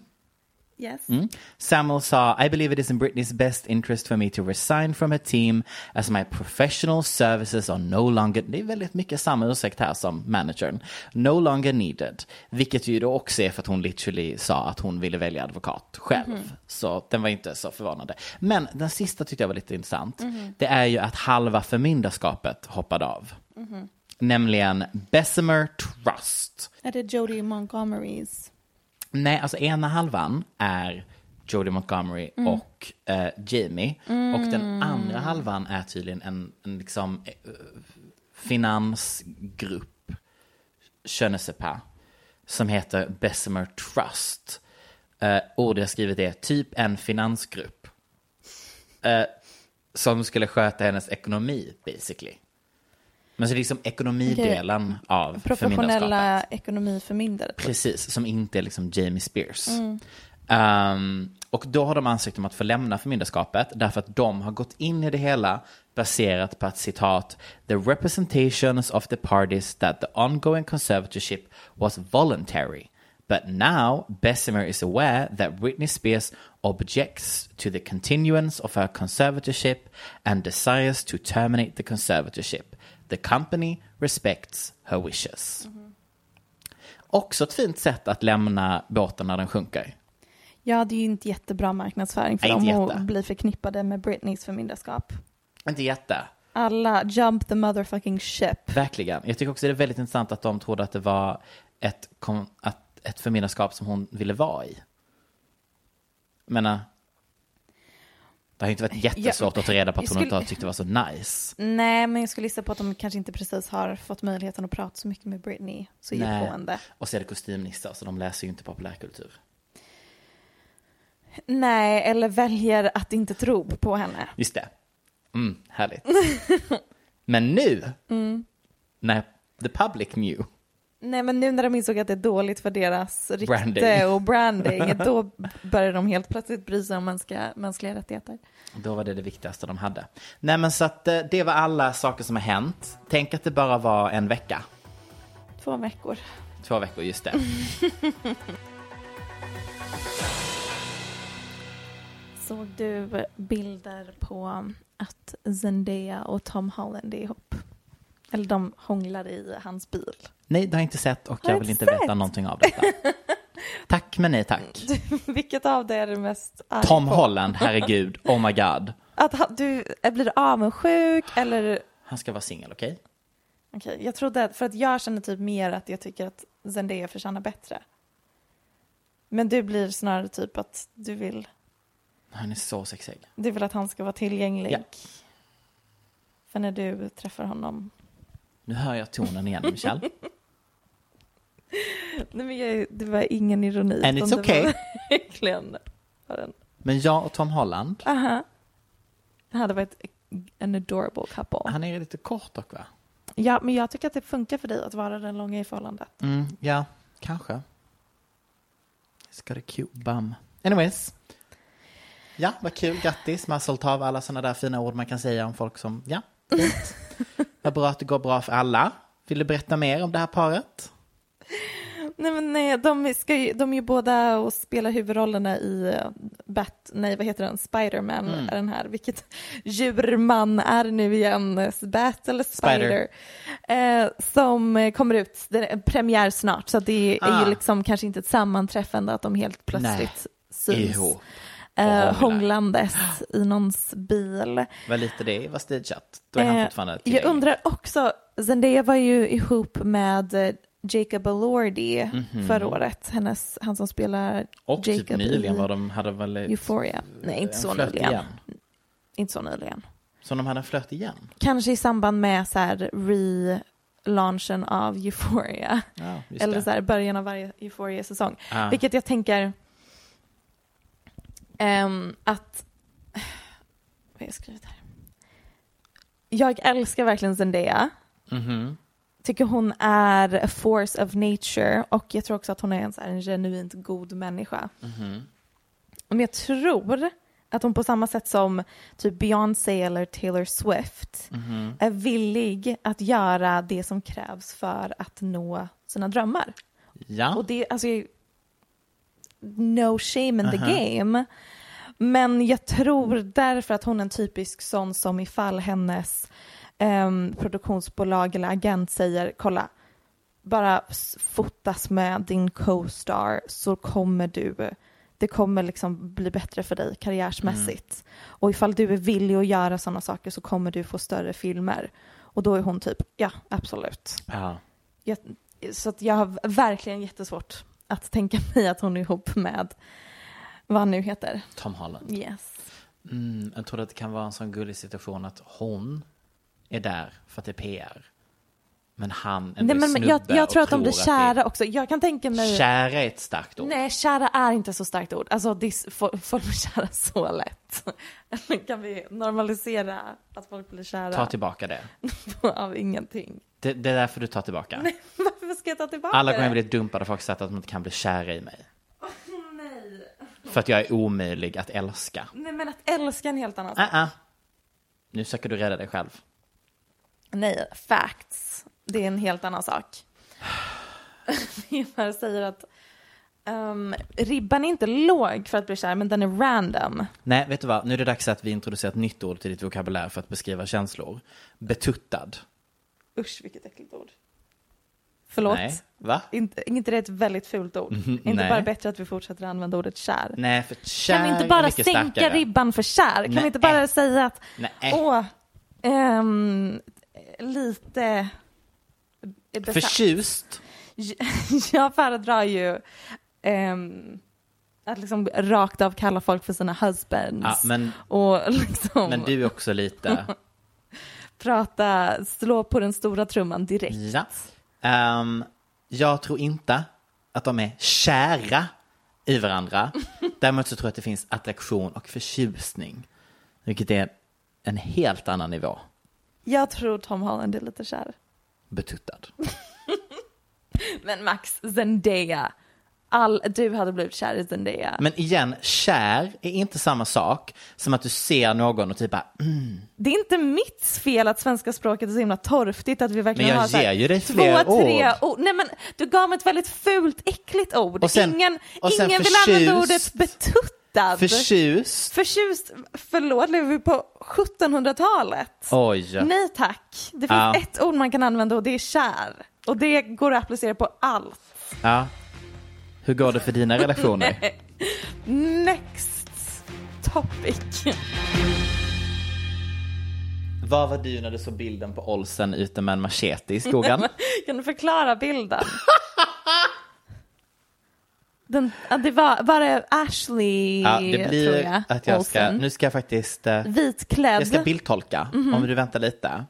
Yes. Mm. Samuel sa, I believe it is in Britney's best interest for me to resign from her team as my professional services are no longer, det är väldigt mycket samma ursäkt här som managern, no longer needed. Vilket ju då också är för att hon literally sa att hon ville välja advokat själv. Så den var inte så förvånande. Men den sista tyckte jag var lite intressant. Det är ju att halva förmyndarskapet hoppade av. Nämligen Bessemer Trust. Är det Jodie Montgomerys? Nej, alltså ena halvan är Jodie Montgomery och eh, Jamie. Och den andra halvan är tydligen en, en liksom eh, finansgrupp, je ne sais pas, som heter Bessemer Trust. Eh, ordet jag skrivit är typ en finansgrupp. Eh, som skulle sköta hennes ekonomi, basically. Men så det är liksom ekonomidelen av Professionella förmyndarskapet. ekonomiförmyndare. Precis, som inte är liksom Jamie Spears. Ehm, och då har de ansökt om att få lämna förmyndarskapet därför att de har gått in i det hela baserat på att citat the representations of the parties that the ongoing conservatorship was voluntary. But now Bessemer is aware that Britney Spears objects to the continuance of her conservatorship and desires to terminate the conservatorship. The company respects her wishes. Också ett fint sätt att lämna båten när den sjunker. Ja, det är ju inte jättebra marknadsföring för dem att bli förknippade med Britneys förmyndarskap. Inte jätte. Alla jump the motherfucking ship. Verkligen. Jag tycker också det är väldigt intressant att de trodde att det var ett, att, ett förmyndarskap som hon ville vara i. Jag menar, det har ju inte varit jättesvårt att ta reda på att jag hon inte skulle- har tyckt det var så nice. Nej, men jag skulle gissa på att de kanske inte precis har fått möjligheten att prata så mycket med Britney så djupgående. Och så är det kostymnissar, så de läser ju inte populärkultur. Nej, eller väljer att inte tro på henne. Just det. Mm, härligt. Men nu, när the public knew, Nej, men nu när de insåg att det är dåligt för deras rykte Branding. och branding, då börjar de helt plötsligt bry sig om mänskliga, mänskliga rättigheter. Då var det det viktigaste de hade. Nej men så att eh, det var alla saker som har hänt. Tänk att det bara var en vecka. Två veckor. Två veckor, just det. Såg du bilder på att Zendaya och Tom Holland är ihop? Eller de hånglar i hans bil. Nej, det har jag inte sett och jag du vill inte inte veta någonting av detta. tack men nej tack. Vilket av det är du mest arg Tom på? Holland, herregud, oh my god. Att ha, du, eh, blir du avundsjuk eller? Han ska vara singel, okej? Okej, jag trodde att, för att jag känner typ mer att jag tycker att Zendaya förtjänar bättre. Men du blir snarare typ att du vill, Han är så sexig. du vill att han ska vara tillgänglig. Ja. För när du träffar honom. Nu hör jag tonen igen, Michelle. Nej, men jag, det var ingen ironi. And it's okay. Verkligen. Men jag och Tom Holland, Aha. Det hade varit en adorable couple. han är lite kort dock va? Ja, men jag tycker att det funkar för dig att vara den långa i förhållandet. Mm, ja, kanske. Ska det cute bum. Anyways. Ja, vad kul. Grattis. Mazeltov. Alla sådana där fina ord man kan säga om folk som, ja. Vad bra att det går bra för alla. Vill du berätta mer om det här paret? Nej, men nej, de, ska ju, de är ju båda och spelar huvudrollerna i eh, Bat, nej vad heter den, Spiderman Mm. är den här, vilket djur man är nu igen, Bat eller Spider, Eh, som eh, kommer ut, det är premiär snart, så det är Ah. ju liksom kanske inte ett sammanträffande att de helt plötsligt syns. Ihop. Eh, hånglandes i någons bil. Vad lite det var stageat. Då är han Eh, fortfarande Jag undrar också, Zendaya var ju ihop med eh, Jacob Elordi förra året, hennes, han som spelar. Och Jacob typ nyligen i var de, hade väl Euphoria. Nej, inte så nyligen. igen. Inte så nyligen. Så de hade en flört igen? Kanske i samband med så här relaunchen av Euphoria. Ja, Eller så här början av varje Euphoria-säsong. Ah. Vilket jag tänker ehm, att... Vad har jag skrivit här? Jag älskar verkligen Zendaya. Mhm. Tycker hon är a force of nature och jag tror också att hon är en, så här, en genuint god människa. Mhm. Men jag tror att hon på samma sätt som typ Beyoncé eller Taylor Swift Mhm. är villig att göra det som krävs för att nå sina drömmar. Ja. Och det, alltså, no shame in the Aha. game. Men jag tror därför att hon är en typisk sån som ifall hennes ehm, produktionsbolag eller agent säger kolla, bara fotas med din co-star så kommer du, det kommer liksom bli bättre för dig karriärsmässigt. Och ifall du är villig att göra sådana saker så kommer du få större filmer. Och då är hon typ, ja absolut. ja. Jag, så jag har verkligen jättesvårt att tänka mig att hon är ihop med vad han nu heter. Tom Holland. Yes. Mm, jag tror att det kan vara en sån gullig situation att hon är där för att det är PR. Men han ändå Nej, men snubbe jag, jag tror att de blir det är- kära också. Jag kan tänka mig... Kära är ett starkt ord. Nej, kära är inte så starkt ord. Alltså, dis, folk, blir kära så lätt. Kan vi normalisera att folk blir kära Ta tillbaka det. av ingenting? det. Det är därför du tar tillbaka. Varför ska jag ta tillbaka Alla det? gånger jag blivit dumpad har folk sagt att de inte kan bli kära i mig. Nej. För att jag är omöjlig att älska. Nej, men att älska är en helt annan sak. Uh-uh. Nu söker du rädda dig själv. Nej, facts. Det är en helt annan sak. Bara säger att ehm, ribban är inte låg för att bli kär, men den är random. Nej, vet du vad? Nu är det dags att vi introducerar ett nytt ord till ditt vokabulär för att beskriva känslor. Betuttad. Usch, vilket äckligt ord. Förlåt. Nej, va? Inte, inte det är ett väldigt fult ord? Är inte nej. bara bättre att vi fortsätter använda ordet kär? Nej, för kär kan vi inte bara sänka starkare. ribban för kär? Kan Nej. vi inte bara säga att, Nej. åh, ehm, lite besatt. Förtjust. Jag föredrar ju ehm, att liksom rakt av kalla folk för sina husbands. Ja, men, Och liksom men du är också lite... prata, slå på den stora trumman direkt. Ja. Ehm, jag tror inte att de är kära i varandra. Däremot så tror jag att det finns attraktion och förtjusning. Vilket är en helt annan nivå. Jag tror Tom Holland är lite kär. Betuttad. Men Max, Zendaya. All, du hade blivit kär i Zendaya. Men igen, kär är inte samma sak som att du ser någon och typ bara, mm, Det är inte mitt fel att svenska språket är så himla torftigt att vi verkligen har så här två, tre ord. ord. Nej men du gav mig ett väldigt fult, äckligt ord. Och sen- ingen och sen ingen vill använda ordet Förtjustad. Förtjust. Förtjust, förlåt, lever vi på 1700-talet? Oj. Nej tack. Det finns Ja. ett ord man kan använda och det är kär. Och det går att applicera på allt. Ja. Hur går det för dina relationer? Next topic. Var var du när du såg bilden på Olsen ute med en machete i skogen? Kan du förklara bilden? Den, det var, var det Ashley, Ja, det tror blir jag, att jag ska, Olsen. nu ska jag faktiskt, eh, Vitklädd. jag ska bildtolka, Mhm. om du väntar lite.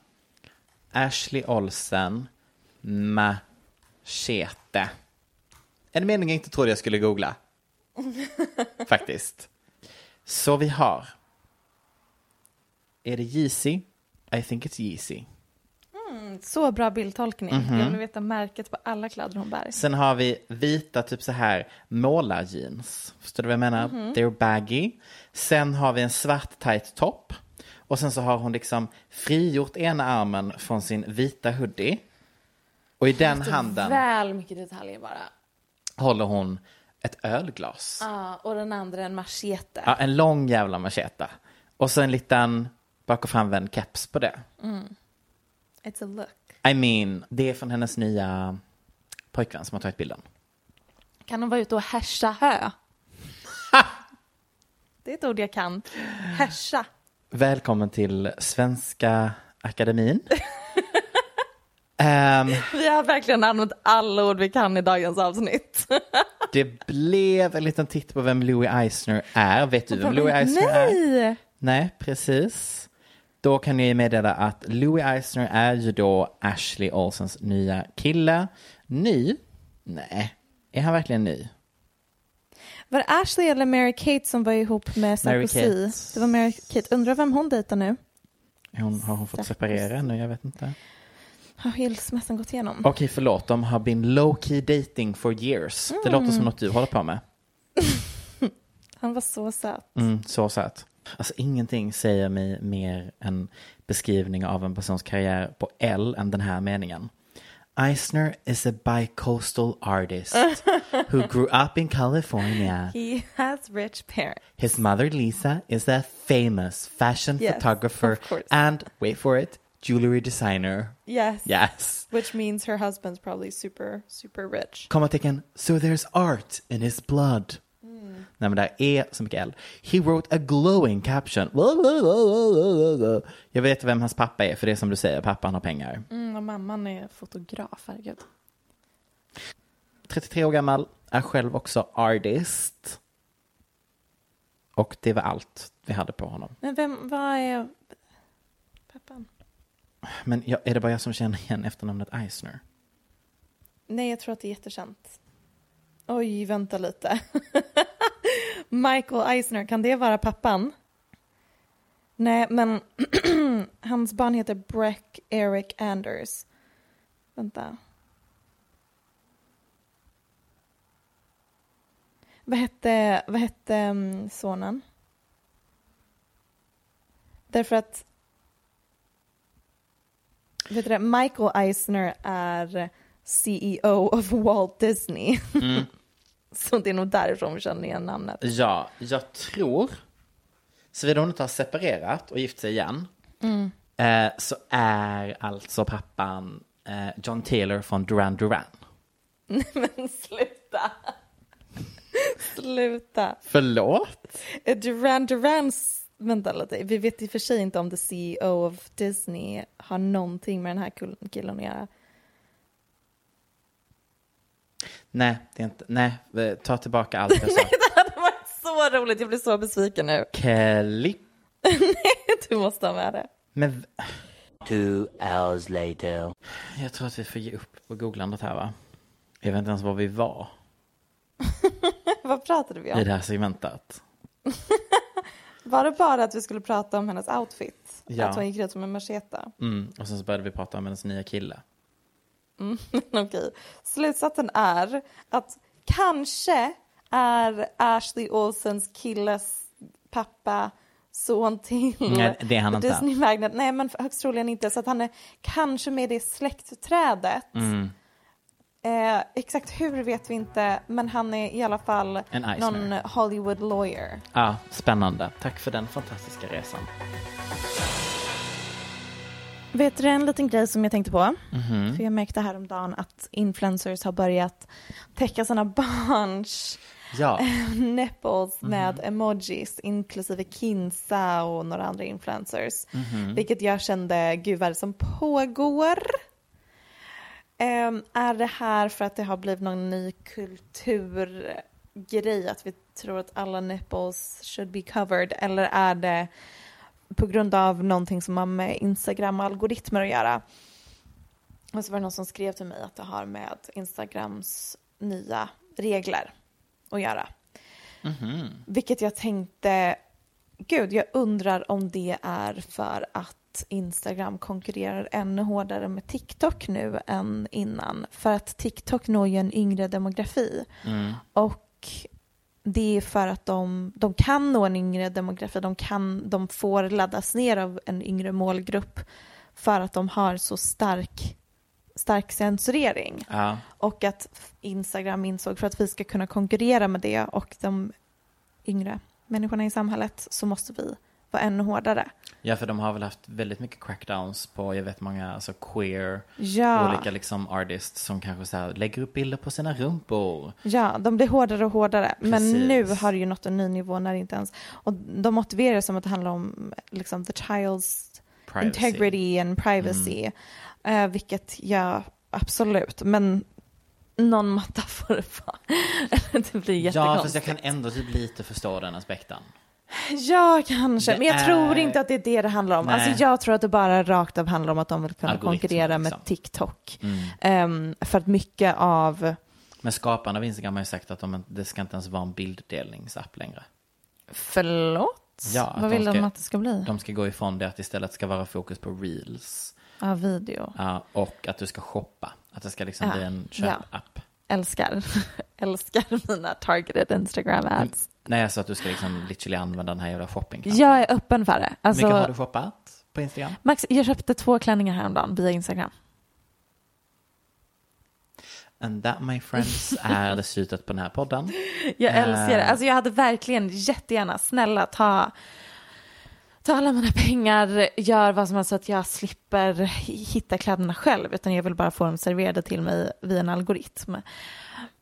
Ashley Olsen, machete. En mening jag inte trodde jag skulle googla. Faktiskt. Så vi har. Är det Yeezy? I think it's Yeezy. Så bra bildtolkning. Mhm. Jag vill veta märket på alla kläder hon bär. Sen har vi vita, typ så här, målarjeans. Förstår du vad jag menar? Mhm. They're baggy. Sen har vi en svart tight topp. Och sen så har hon liksom frigjort ena armen från sin vita hoodie. Och i den handen Väl mycket detaljer bara. håller hon ett ölglas. Ja, och den andra en machete. Ja, en lång jävla machete. Och så en liten bak och framvänd keps på det. Mm. It's a look. I mean, det är från hennes nya pojkvän som har tagit bilden. Kan hon vara ute och härsa hö? det är ett ord jag kan. Härsa. Välkommen till Svenska Akademin. Ehm, Vi har verkligen använt alla ord vi kan i dagens avsnitt. det blev en liten titt på vem Louis Eisner är. Vet du vem Louis Eisner är? Nej! Nej, precis. Då kan jag meddela att Louis Eisner är ju då Ashley Olsens nya kille. Ny? Nej. Är han verkligen ny? Var det Ashley eller Mary Kate som var ihop med Sarkozy? Det var Mary Kate. Undrar vem hon dejtar nu? Hon, har hon fått separera nu? Jag vet inte. Har skilsmässan gått igenom? Okej, förlåt. De har been low-key dating for years. Det låter som något du håller på med. Han var så söt. Mm, så söt. Alltså ingenting säger mig mer en beskrivning av en persons karriär på L än den här meningen. Eisner is a bicoastal artist who grew up in California. He has rich parents. His mother Lisa is a famous fashion Yes, photographer and, wait for it, jewelry designer. Yes. Yes. Which means her husband's probably super, super rich. Kommatecken, so there's art in his blood. Nej men det här är så mycket L. He wrote a glowing caption. Jag vet vem hans pappa är, för det är som du säger, pappan har pengar. Mm, och mamman är fotograf, herregud. 33 år gammal, är själv också artist. Och det var allt vi hade på honom. Men vem, vad är pappan? Men jag, är det bara jag som känner igen efternamnet Eisner? Nej, jag tror att det är jättekänt. Oj, vänta lite. Michael Eisner, kan det vara pappan? Nej, men hans barn heter Breck Eric Anders. Vänta. Vad hette, vad hette mm, sonen? Därför att vet du det, Michael Eisner är CEO of Walt Disney. Mm. Så det är nog därifrån vi känner igen namnet. Ja, jag tror, såvida hon inte har separerat och gift sig igen, eh, så är alltså pappan eh, John Taylor från Duran Duran. Men sluta! sluta! Förlåt? Är Duran Durans... Vänta lite, vi vet i och för sig inte om the CEO of Disney har någonting med den här killen att göra. Nej, det är inte, nej, ta tillbaka allt jag sa. Det hade varit så roligt, jag blir så besviken nu. Kelly. Du måste ha med det. Men Two hours later. jag tror att vi får ge upp på googlandet här va? Jag vet inte ens var vi var Vad pratade vi i om? det här segmentet. Var det bara att vi skulle prata om hennes outfit? Ja. Att hon gick ut som en machete? Mm, och sen så började vi prata om hennes nya kille. Okej. Slutsatsen är att kanske är Ashley Olsens killes pappa son till Nej, det är han inte. Disney Magnet. Nej, men högst troligen inte. Så att han är kanske med i det släktträdet. Mm. Eh, exakt hur vet vi inte, men han är i alla fall någon Hollywood lawyer. Ja, spännande. Tack för den fantastiska resan. Vet du en liten grej som jag tänkte på? Mhm. För jag märkte häromdagen att influencers har börjat täcka sina barns Ja. nipples med emojis, inklusive Kinsa och några andra influencers. Vilket jag kände, gud vad är det som pågår? Ehm, är det här för att det har blivit någon ny kulturgrej, att vi tror att alla nipples should be covered, eller är det på grund av någonting som har med Instagram-algoritmer att göra? Och så var det någon som skrev till mig att det har med Instagrams nya regler att göra. Vilket jag tänkte, gud, jag undrar om det är för att Instagram konkurrerar ännu hårdare med TikTok nu än innan. För att TikTok når ju en yngre demografi. Och det är för att de, de kan nå en yngre demografi, de, kan, de får laddas ner av en yngre målgrupp för att de har så stark, stark censurering. Ja. Och att Instagram insåg för att vi ska kunna konkurrera med det och de yngre människorna i samhället så måste vi vara ännu hårdare. Ja, för de har väl haft väldigt mycket crackdowns på, jag vet många, alltså queer, Ja. olika liksom artists som kanske så här lägger upp bilder på sina rumpor. Ja, de blir hårdare och hårdare. Men Precis. nu har det ju nått en ny nivå när det inte ens... Och de motiverar det som att det handlar om liksom, the child's Privacy. integrity and privacy. Eh, vilket jag absolut, men någon matta får det vara. det blir Ja, jättekonstigt. fast jag kan ändå typ lite förstå den aspekten. Ja, kanske. Det men jag är- tror inte att det är det det handlar om. Nej. Alltså, jag tror att det bara rakt av handlar om att de vill kunna konkurrera med liksom. TikTok. Ehm, för att mycket av... Men skaparna av Instagram har ju sagt att de, det ska inte ens vara en bilddelningsapp längre. Förlåt? Ja, Vad de vill de ska- att det ska bli? De ska gå ifrån det att istället ska vara fokus på reels. Ja, video. Ja, och att du ska shoppa. Att det ska liksom Ja, bli en ja. köpapp. Älskar. Älskar mina targeted Instagram ads. Nej, alltså att du ska liksom literally använda den här jävla shopping Jag är öppen för det. Hur mycket har Alltså, du shoppat på Instagram? Max, jag köpte två klänningar häromdagen via Instagram. And that my friends är det slutet på den här podden. Jag Eh. älskar det. Alltså jag hade verkligen jättegärna, snälla ta, ta alla mina pengar, gör vad som helst så att jag slipper hitta kläderna själv, utan jag vill bara få dem serverade till mig via en algoritm.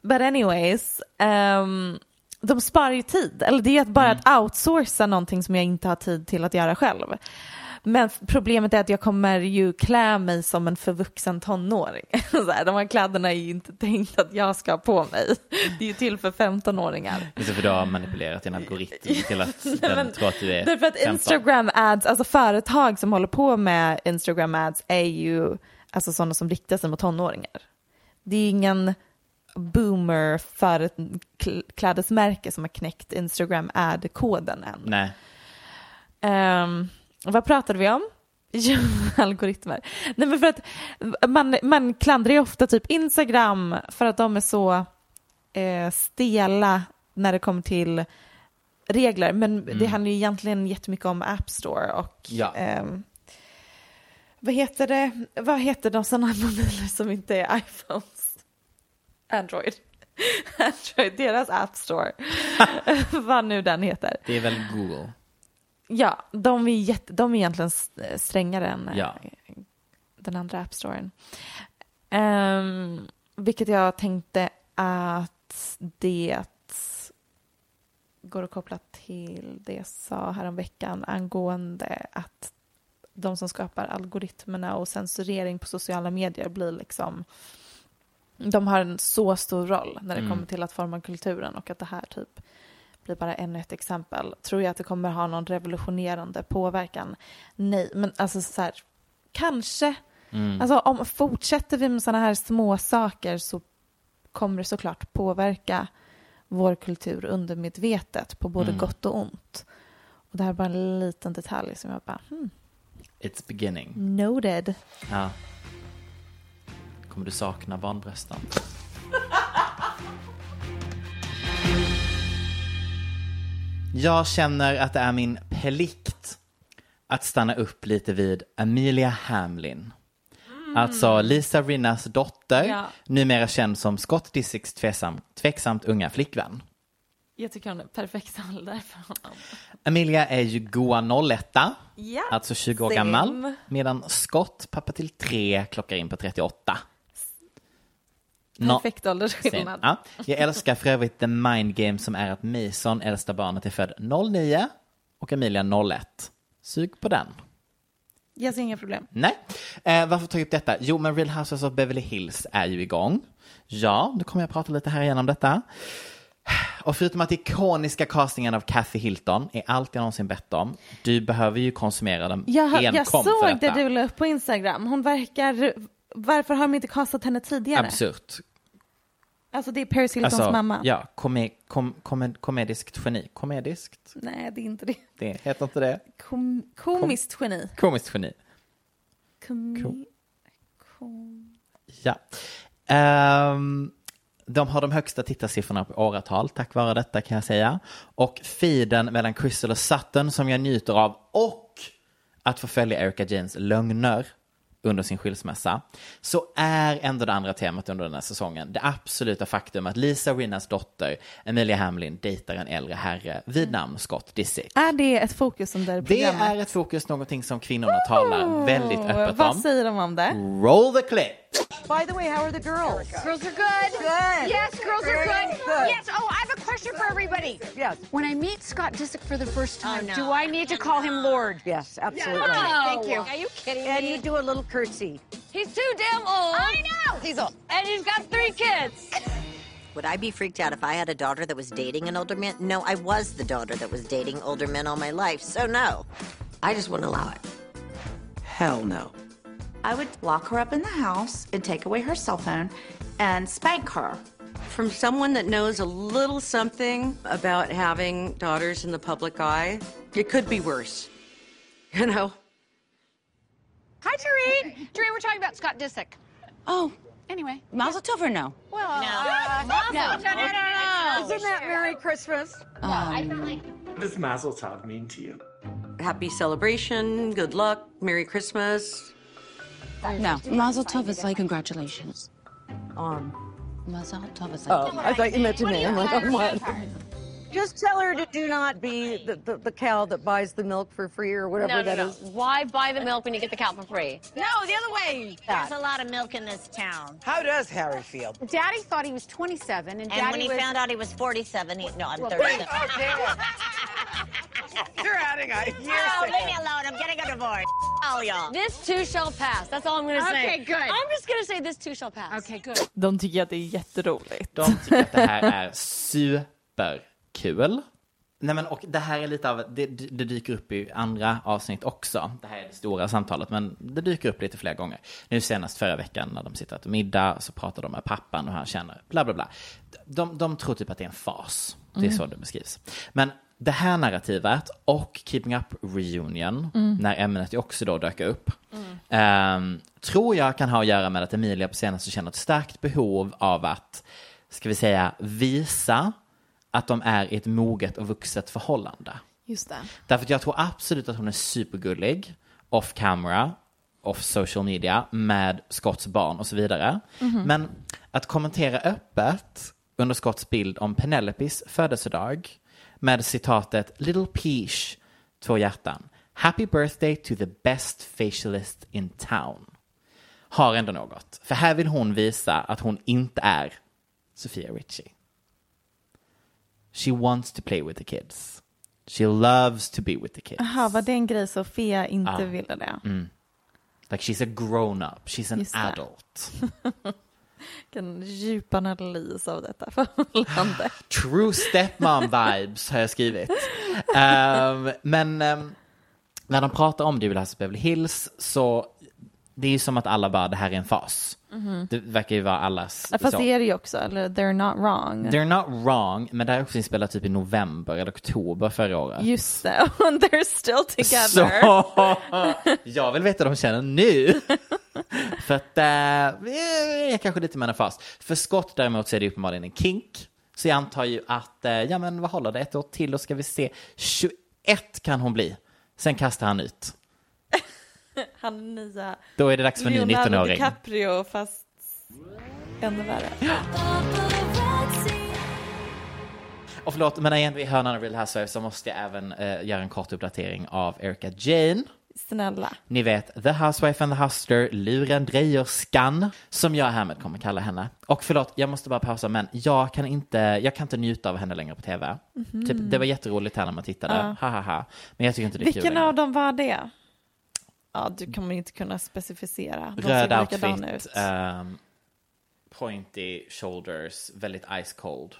But anyways, ehm, de sparar ju tid, eller det är att bara att outsourca någonting som jag inte har tid till att göra själv. Men problemet är att jag kommer ju klä mig som en förvuxen tonåring. Så här, de här kläderna är ju inte tänkt att jag ska ha på mig. Det är ju till för 15-åringar. Just för du har manipulerat din algoritm till att den men tror att du är Därför att 15. Instagram ads, alltså företag som håller på med Instagram ads är ju alltså sådana som riktar sig mot tonåringar. Det är ingen boomer för ett kl- klädesmärke som har knäckt Instagram ad-koden än. Nej, Ehm, vad pratade vi om? Algoritmer. Nej, men för att man, man klandrar ju ofta typ Instagram för att de är så eh, stela när det kommer till regler. Men det handlar ju egentligen jättemycket om App Store och Ja. ehm, vad heter det? Vad heter de sådana mobiler som inte är iPhones? Android. Android, deras App Store. vad nu den heter. det är väl Google. Ja, de är, jätte, de är egentligen s- strängare än eh, Ja. den andra App Storen. Um, vilket jag tänkte att det går att koppla till det jag sa häromveckan angående att de som skapar algoritmerna och censurering på sociala medier blir liksom de har en så stor roll när det Mm. kommer till att forma kulturen och att det här typ blir bara ännu ett exempel. Tror jag att det kommer ha någon revolutionerande påverkan? Nej, men alltså så här, kanske. Mm. Alltså om fortsätter vi med sådana här små saker så kommer det såklart påverka vår kultur undermedvetet på både Mm. gott och ont. Och det här är bara en liten detalj som jag bara, hmm, It's beginning. noted. Ja. Kommer du sakna barnbrösten? Jag känner att det är min plikt att stanna upp lite vid Amelia Hamlin. Alltså Lisa Rinnas dotter, Ja. numera känd som Scott Disick's tveksam, tveksamt unga flickvän. Jag tycker hon är perfekt ålder för honom. Emilia är ju goa 01, Ja, alltså 20 år same. gammal. Medan Scott, pappa till tre, klockar in på 38. Perfekt åldersskillnad. Ja. Jag älskar för övrigt The Mind Game som är att Mason, äldsta barnet, är född 09 och Emilia 01. Sug på den. Jag ser inga problem. Nej. Eh, varför tar jag upp detta? Jo, men Real Houses of Beverly Hills är ju igång. Ja, nu kommer jag prata lite här igen om detta. Och förutom att ikoniska castingen av Kathy Hilton är allt jag någonsin bett om. Du behöver ju konsumera dem Jag, enkom jag för såg det du la upp på Instagram. Hon verkar... Varför har de inte kastat henne tidigare? Absurt. Alltså det är Paris Hiltons Alltså, mamma. ja, kom, kom, kom, komediskt geni. Komediskt? Nej, det är inte det. Det heter inte det. Kom, komiskt geni. Komiskt geni. Kom, Kom. kom. Ja. Ehm, de har de högsta tittarsiffrorna på åratal tack vare detta kan jag säga. Och feeden mellan Crystal och Sutton som jag njuter av och att få följa Erika Janes lögner under sin skilsmässa så är ändå det andra temat under den här säsongen det absoluta faktum att Lisa Rinnas dotter Emilia Hamlin dejtar en äldre herre vid namn Scott Disick. Är det ett fokus under Det programmet? är ett fokus, någonting som kvinnorna talar väldigt öppet Vad om. säger de om det? Roll the clip! By the way, how are the girls? Girls are good. Good. Yes, girls are good. good. Yes. Oh, I have a question for everybody. Yes. When I meet Scott Disick for the first oh, time, no. do I need to call him Lord? Yes, absolutely. No. Thank you. Are you kidding And me? And you do a little curtsy. He's too damn old. I know. He's old. And he's got three kids. Would I be freaked out if I had a daughter that was dating an older man? No, I was the daughter that was dating older men all my life, so no. I just wouldn't allow it. Hell no. I would lock her up in the house and take away her cell phone and spank her. From someone that knows a little something about having daughters in the public eye, it could be worse. You know? Hi, Tareen. Tareen, we're talking about Scott Disick. Oh, Anyway. Mazel tov or no? Well, no. Uh, no. No, no, no, no. Isn't that Merry Christmas? Um, What does Mazel Tov mean to you? Happy celebration, good luck, Merry Christmas. No, Mazel tov is like congratulations. On. Mazel tov is like Oh, I thought you meant to me. I'm like, on what? Just tell her to do not be the, the, the cow that buys the milk for free or whatever No, no, that no. is. Why buy the milk when you get the cow for free? No, the other way. There's a lot of milk in this town. How does Harry feel? Daddy thought he was 27, and, And Daddy when he was... found out he was 47, he, no, I'm Well, 37. You're adding a year. Oh, leave me alone. I'm getting a divorce. All y'all. This too shall pass. That's all I'm going to say. Okay, good. I'm just going to say this too shall pass. Okay, good. De tycker att det är jätteroligt. De tycker att det här är superkul. Nej men och det här är lite av, det, det dyker upp i andra avsnitt också. Det här är det stora samtalet men det dyker upp lite fler gånger. Nu senast förra veckan när de sitter och middag så pratar de med pappan och han känner bla bla bla. De, de tror typ att det är en fas. Det är Mm. så det beskrivs. Men det här narrativet och Keeping Up Reunion, Mm. när ämnet ju också då dök upp, ehm, tror jag kan ha att göra med att Emilia på senaste känner ett starkt behov av att, ska vi säga, visa att de är i ett moget och vuxet förhållande. Just det. Därför att jag tror absolut att hon är supergullig, off camera, off social media, med Scotts barn och så vidare. Mhm. Men att kommentera öppet under Scotts bild om Penelopes födelsedag med citatet Little Peach, två hjärtan, Happy birthday to the best facialist in town. Har ändå något. För här vill hon visa att hon inte är Sofia Richie. She wants to play with the kids. She loves to be with the kids. Jaha, var det en grej Sofia inte Ja. ville det? Mm. Like she's a grown up. She's an Just adult. Vilken djup analys av detta förhållande. True stepmom vibes har jag skrivit. Ehm, men ehm, när de pratar om Houses of Beverly Hills så det är ju som att alla bara, det här är en fas. Mhm. Det verkar ju vara allas. Ja, Fast så. det är det ju också, eller they're not wrong. They're not wrong, men det här är också inspelat typ i november eller oktober förra året. Just det, and they're still together. Så jag vill veta hur de känner nu. För att äh, jag är kanske lite med en fas. För Scott däremot så är det uppenbarligen en kink. Så jag antar ju att, eh, ja men vad håller det, ett år till och ska vi se. 21 kan hon bli. Sen kastar han ut. Han är nya Då är det dags för en ny Leonardo 19-åring. DiCaprio fast ännu värre. Och förlåt, men när är hörnan av Real Housewives så måste jag även eh, göra en kort uppdatering av Erika Jane. Snälla. Ni vet, The Housewife and the Hustler, lurendrejerskan, som jag härmed kommer kalla henne. Och förlåt, jag måste bara pausa, men jag kan inte, jag kan inte njuta av henne längre på tv. Mhm. Typ, det var jätteroligt här när man tittade, Ja. ha ha ha. Men jag tycker inte det är kul Vilken av dem var det? Ja, du kommer inte kunna specificera. De Röd outfit, ut. ehm, pointy shoulders, väldigt ice cold.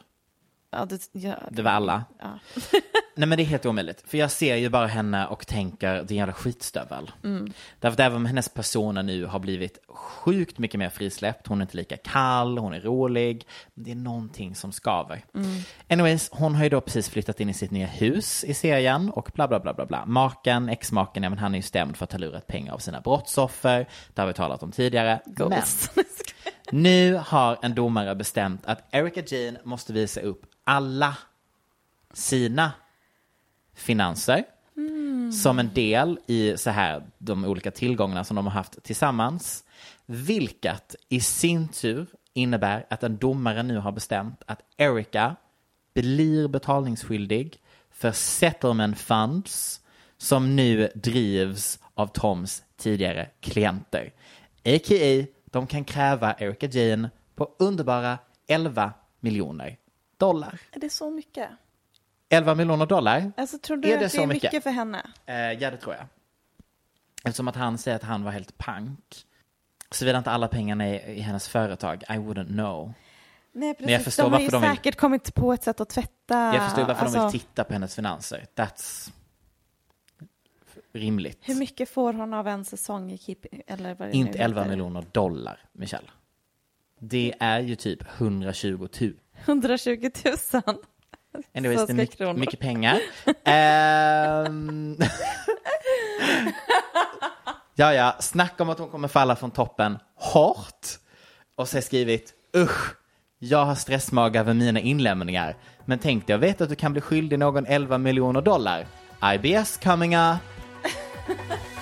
Ja, det, ja, Det var alla. Ja. Nej men det är helt omöjligt. För jag ser ju bara henne och tänker, det är en jävla skitstövel. Mm. Därför att även om hennes persona nu har blivit sjukt mycket mer frisläppt, hon är inte lika kall, hon är rolig, det är någonting som skaver. Mm. Anyways, hon har ju då precis flyttat in i sitt nya hus i serien och bla bla bla bla bla. Maken, exmaken, ja men han är ju stämd för att ha lurat pengar av sina brottsoffer. Det har vi talat om tidigare. Men nu har en domare bestämt att Erika Jane måste visa upp alla sina finanser som en del i så här de olika tillgångarna som de har haft tillsammans. Vilket i sin tur innebär att en domare nu har bestämt att Erika blir betalningsskyldig för settlement funds som nu drivs av Toms tidigare klienter. A.k.a. de kan kräva Erika Jane på underbara 11 miljoner dollar. Är det så mycket? 11 miljoner dollar? Alltså, tror du Är att det det så är mycket? mycket för henne? Eh, ja, det tror jag. Eftersom att han säger att han var helt pank. Såvida inte alla pengarna är i hennes företag, I wouldn't know. Nej, precis. Men jag förstår de har ju de vill- säkert kommit på ett sätt att tvätta. Jag förstår varför de alltså, vill titta på hennes finanser. That's rimligt. Hur mycket får hon av en säsong i Keep? Eller vad det Inte nu 11 heter? miljoner dollar, Michelle. Det är ju typ 120 000. 120 000. Anyways, det är mycket, kronor. mycket pengar. Ehm, ja, ja, snacka om att hon kommer falla från toppen hårt. Och så har jag skrivit, usch, jag har stressmage över mina inlämningar. Men tänk dig att veta att du kan bli skyldig någon 11 miljoner dollar. IBS coming up.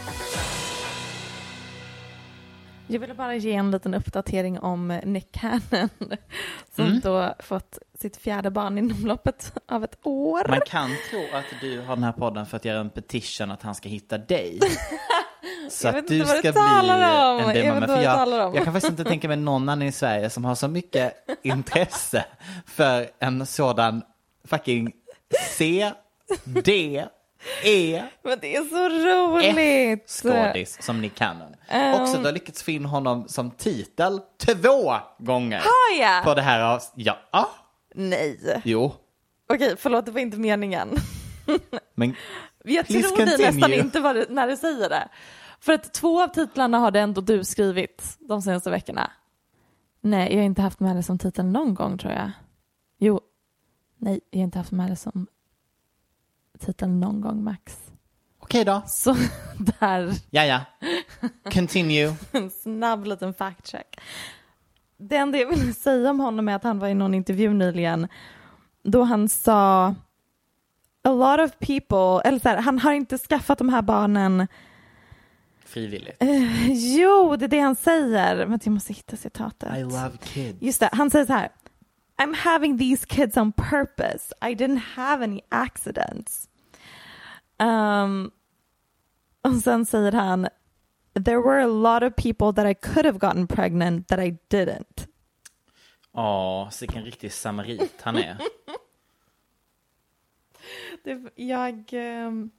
Jag ville bara ge en liten uppdatering om Nick Cannon som Mm. då fått sitt fjärde barn inom loppet av ett år. Man kan tro att du har den här podden för att göra en petition att han ska hitta dig. Så Jag att du ska bli om. en Jag demo. vet Men inte för vad du jag, om. jag kan faktiskt inte tänka mig någon annan i Sverige som har så mycket intresse för en sådan fucking C, D, E, Men det är så roligt. skådis som Nick Cannon. Um. Också du har lyckats få in honom som titel två gånger. Har jag? På det här av... Ja. Ah, Nej. jo. Okej, förlåt, det var inte meningen. Men Jag tror det continue. nästan inte du, när du säger det. För att två av titlarna har det ändå du skrivit de senaste veckorna. Nej, jag har inte haft med det som titel någon gång tror jag. Jo. Nej, jag har inte haft med det som titel någon gång Max. okej då. Så där, Ja, ja. Continue. en snabb liten fact check. Det enda jag ville säga om honom är att han var i någon intervju nyligen då han sa a lot of people, eller så här, han har inte skaffat de här barnen Frivilligt. Eh, jo, det är det han säger. Vänta, jag måste hitta citatet. I love kids. Just det, han säger så här. I'm having these kids on purpose. I didn't have any accidents. Um, och sen säger han. There were a lot of people that I could have gotten pregnant that I didn't. Ja, så vilken riktig samarit han är. Det, jag... ehm,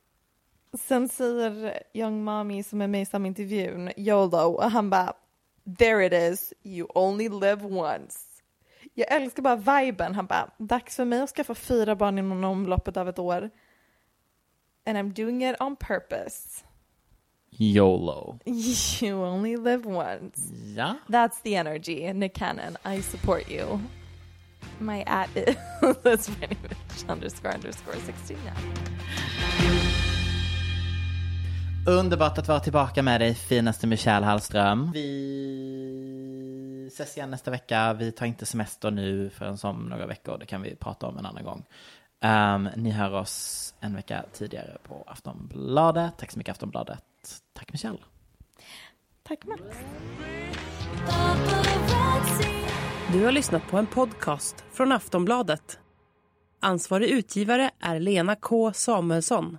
sen säger Young Mommy som är med i samma intervjun, YOLO, och han bara There it is, you only live once. Jag älskar bara viben. Han bara, dags för mig att skaffa fyra barn inom omloppet av ett år. And I'm doing it on purpose. YOLO. You only live once. Ja. That's the energy. Nick Cannon, I support you. My at is that's Rich underscore underscore 69. Underbart att vara tillbaka med dig, finaste Michelle Hallström. Vi ses igen nästa vecka. Vi tar inte semester nu förrän om några veckor. Det kan vi prata om en annan gång. Um, ni hör oss en vecka tidigare på Aftonbladet. Tack så mycket Aftonbladet. Tack Michelle. Tack Max. Du har lyssnat på en podcast från Aftonbladet. Ansvarig utgivare är Lena K Samuelsson.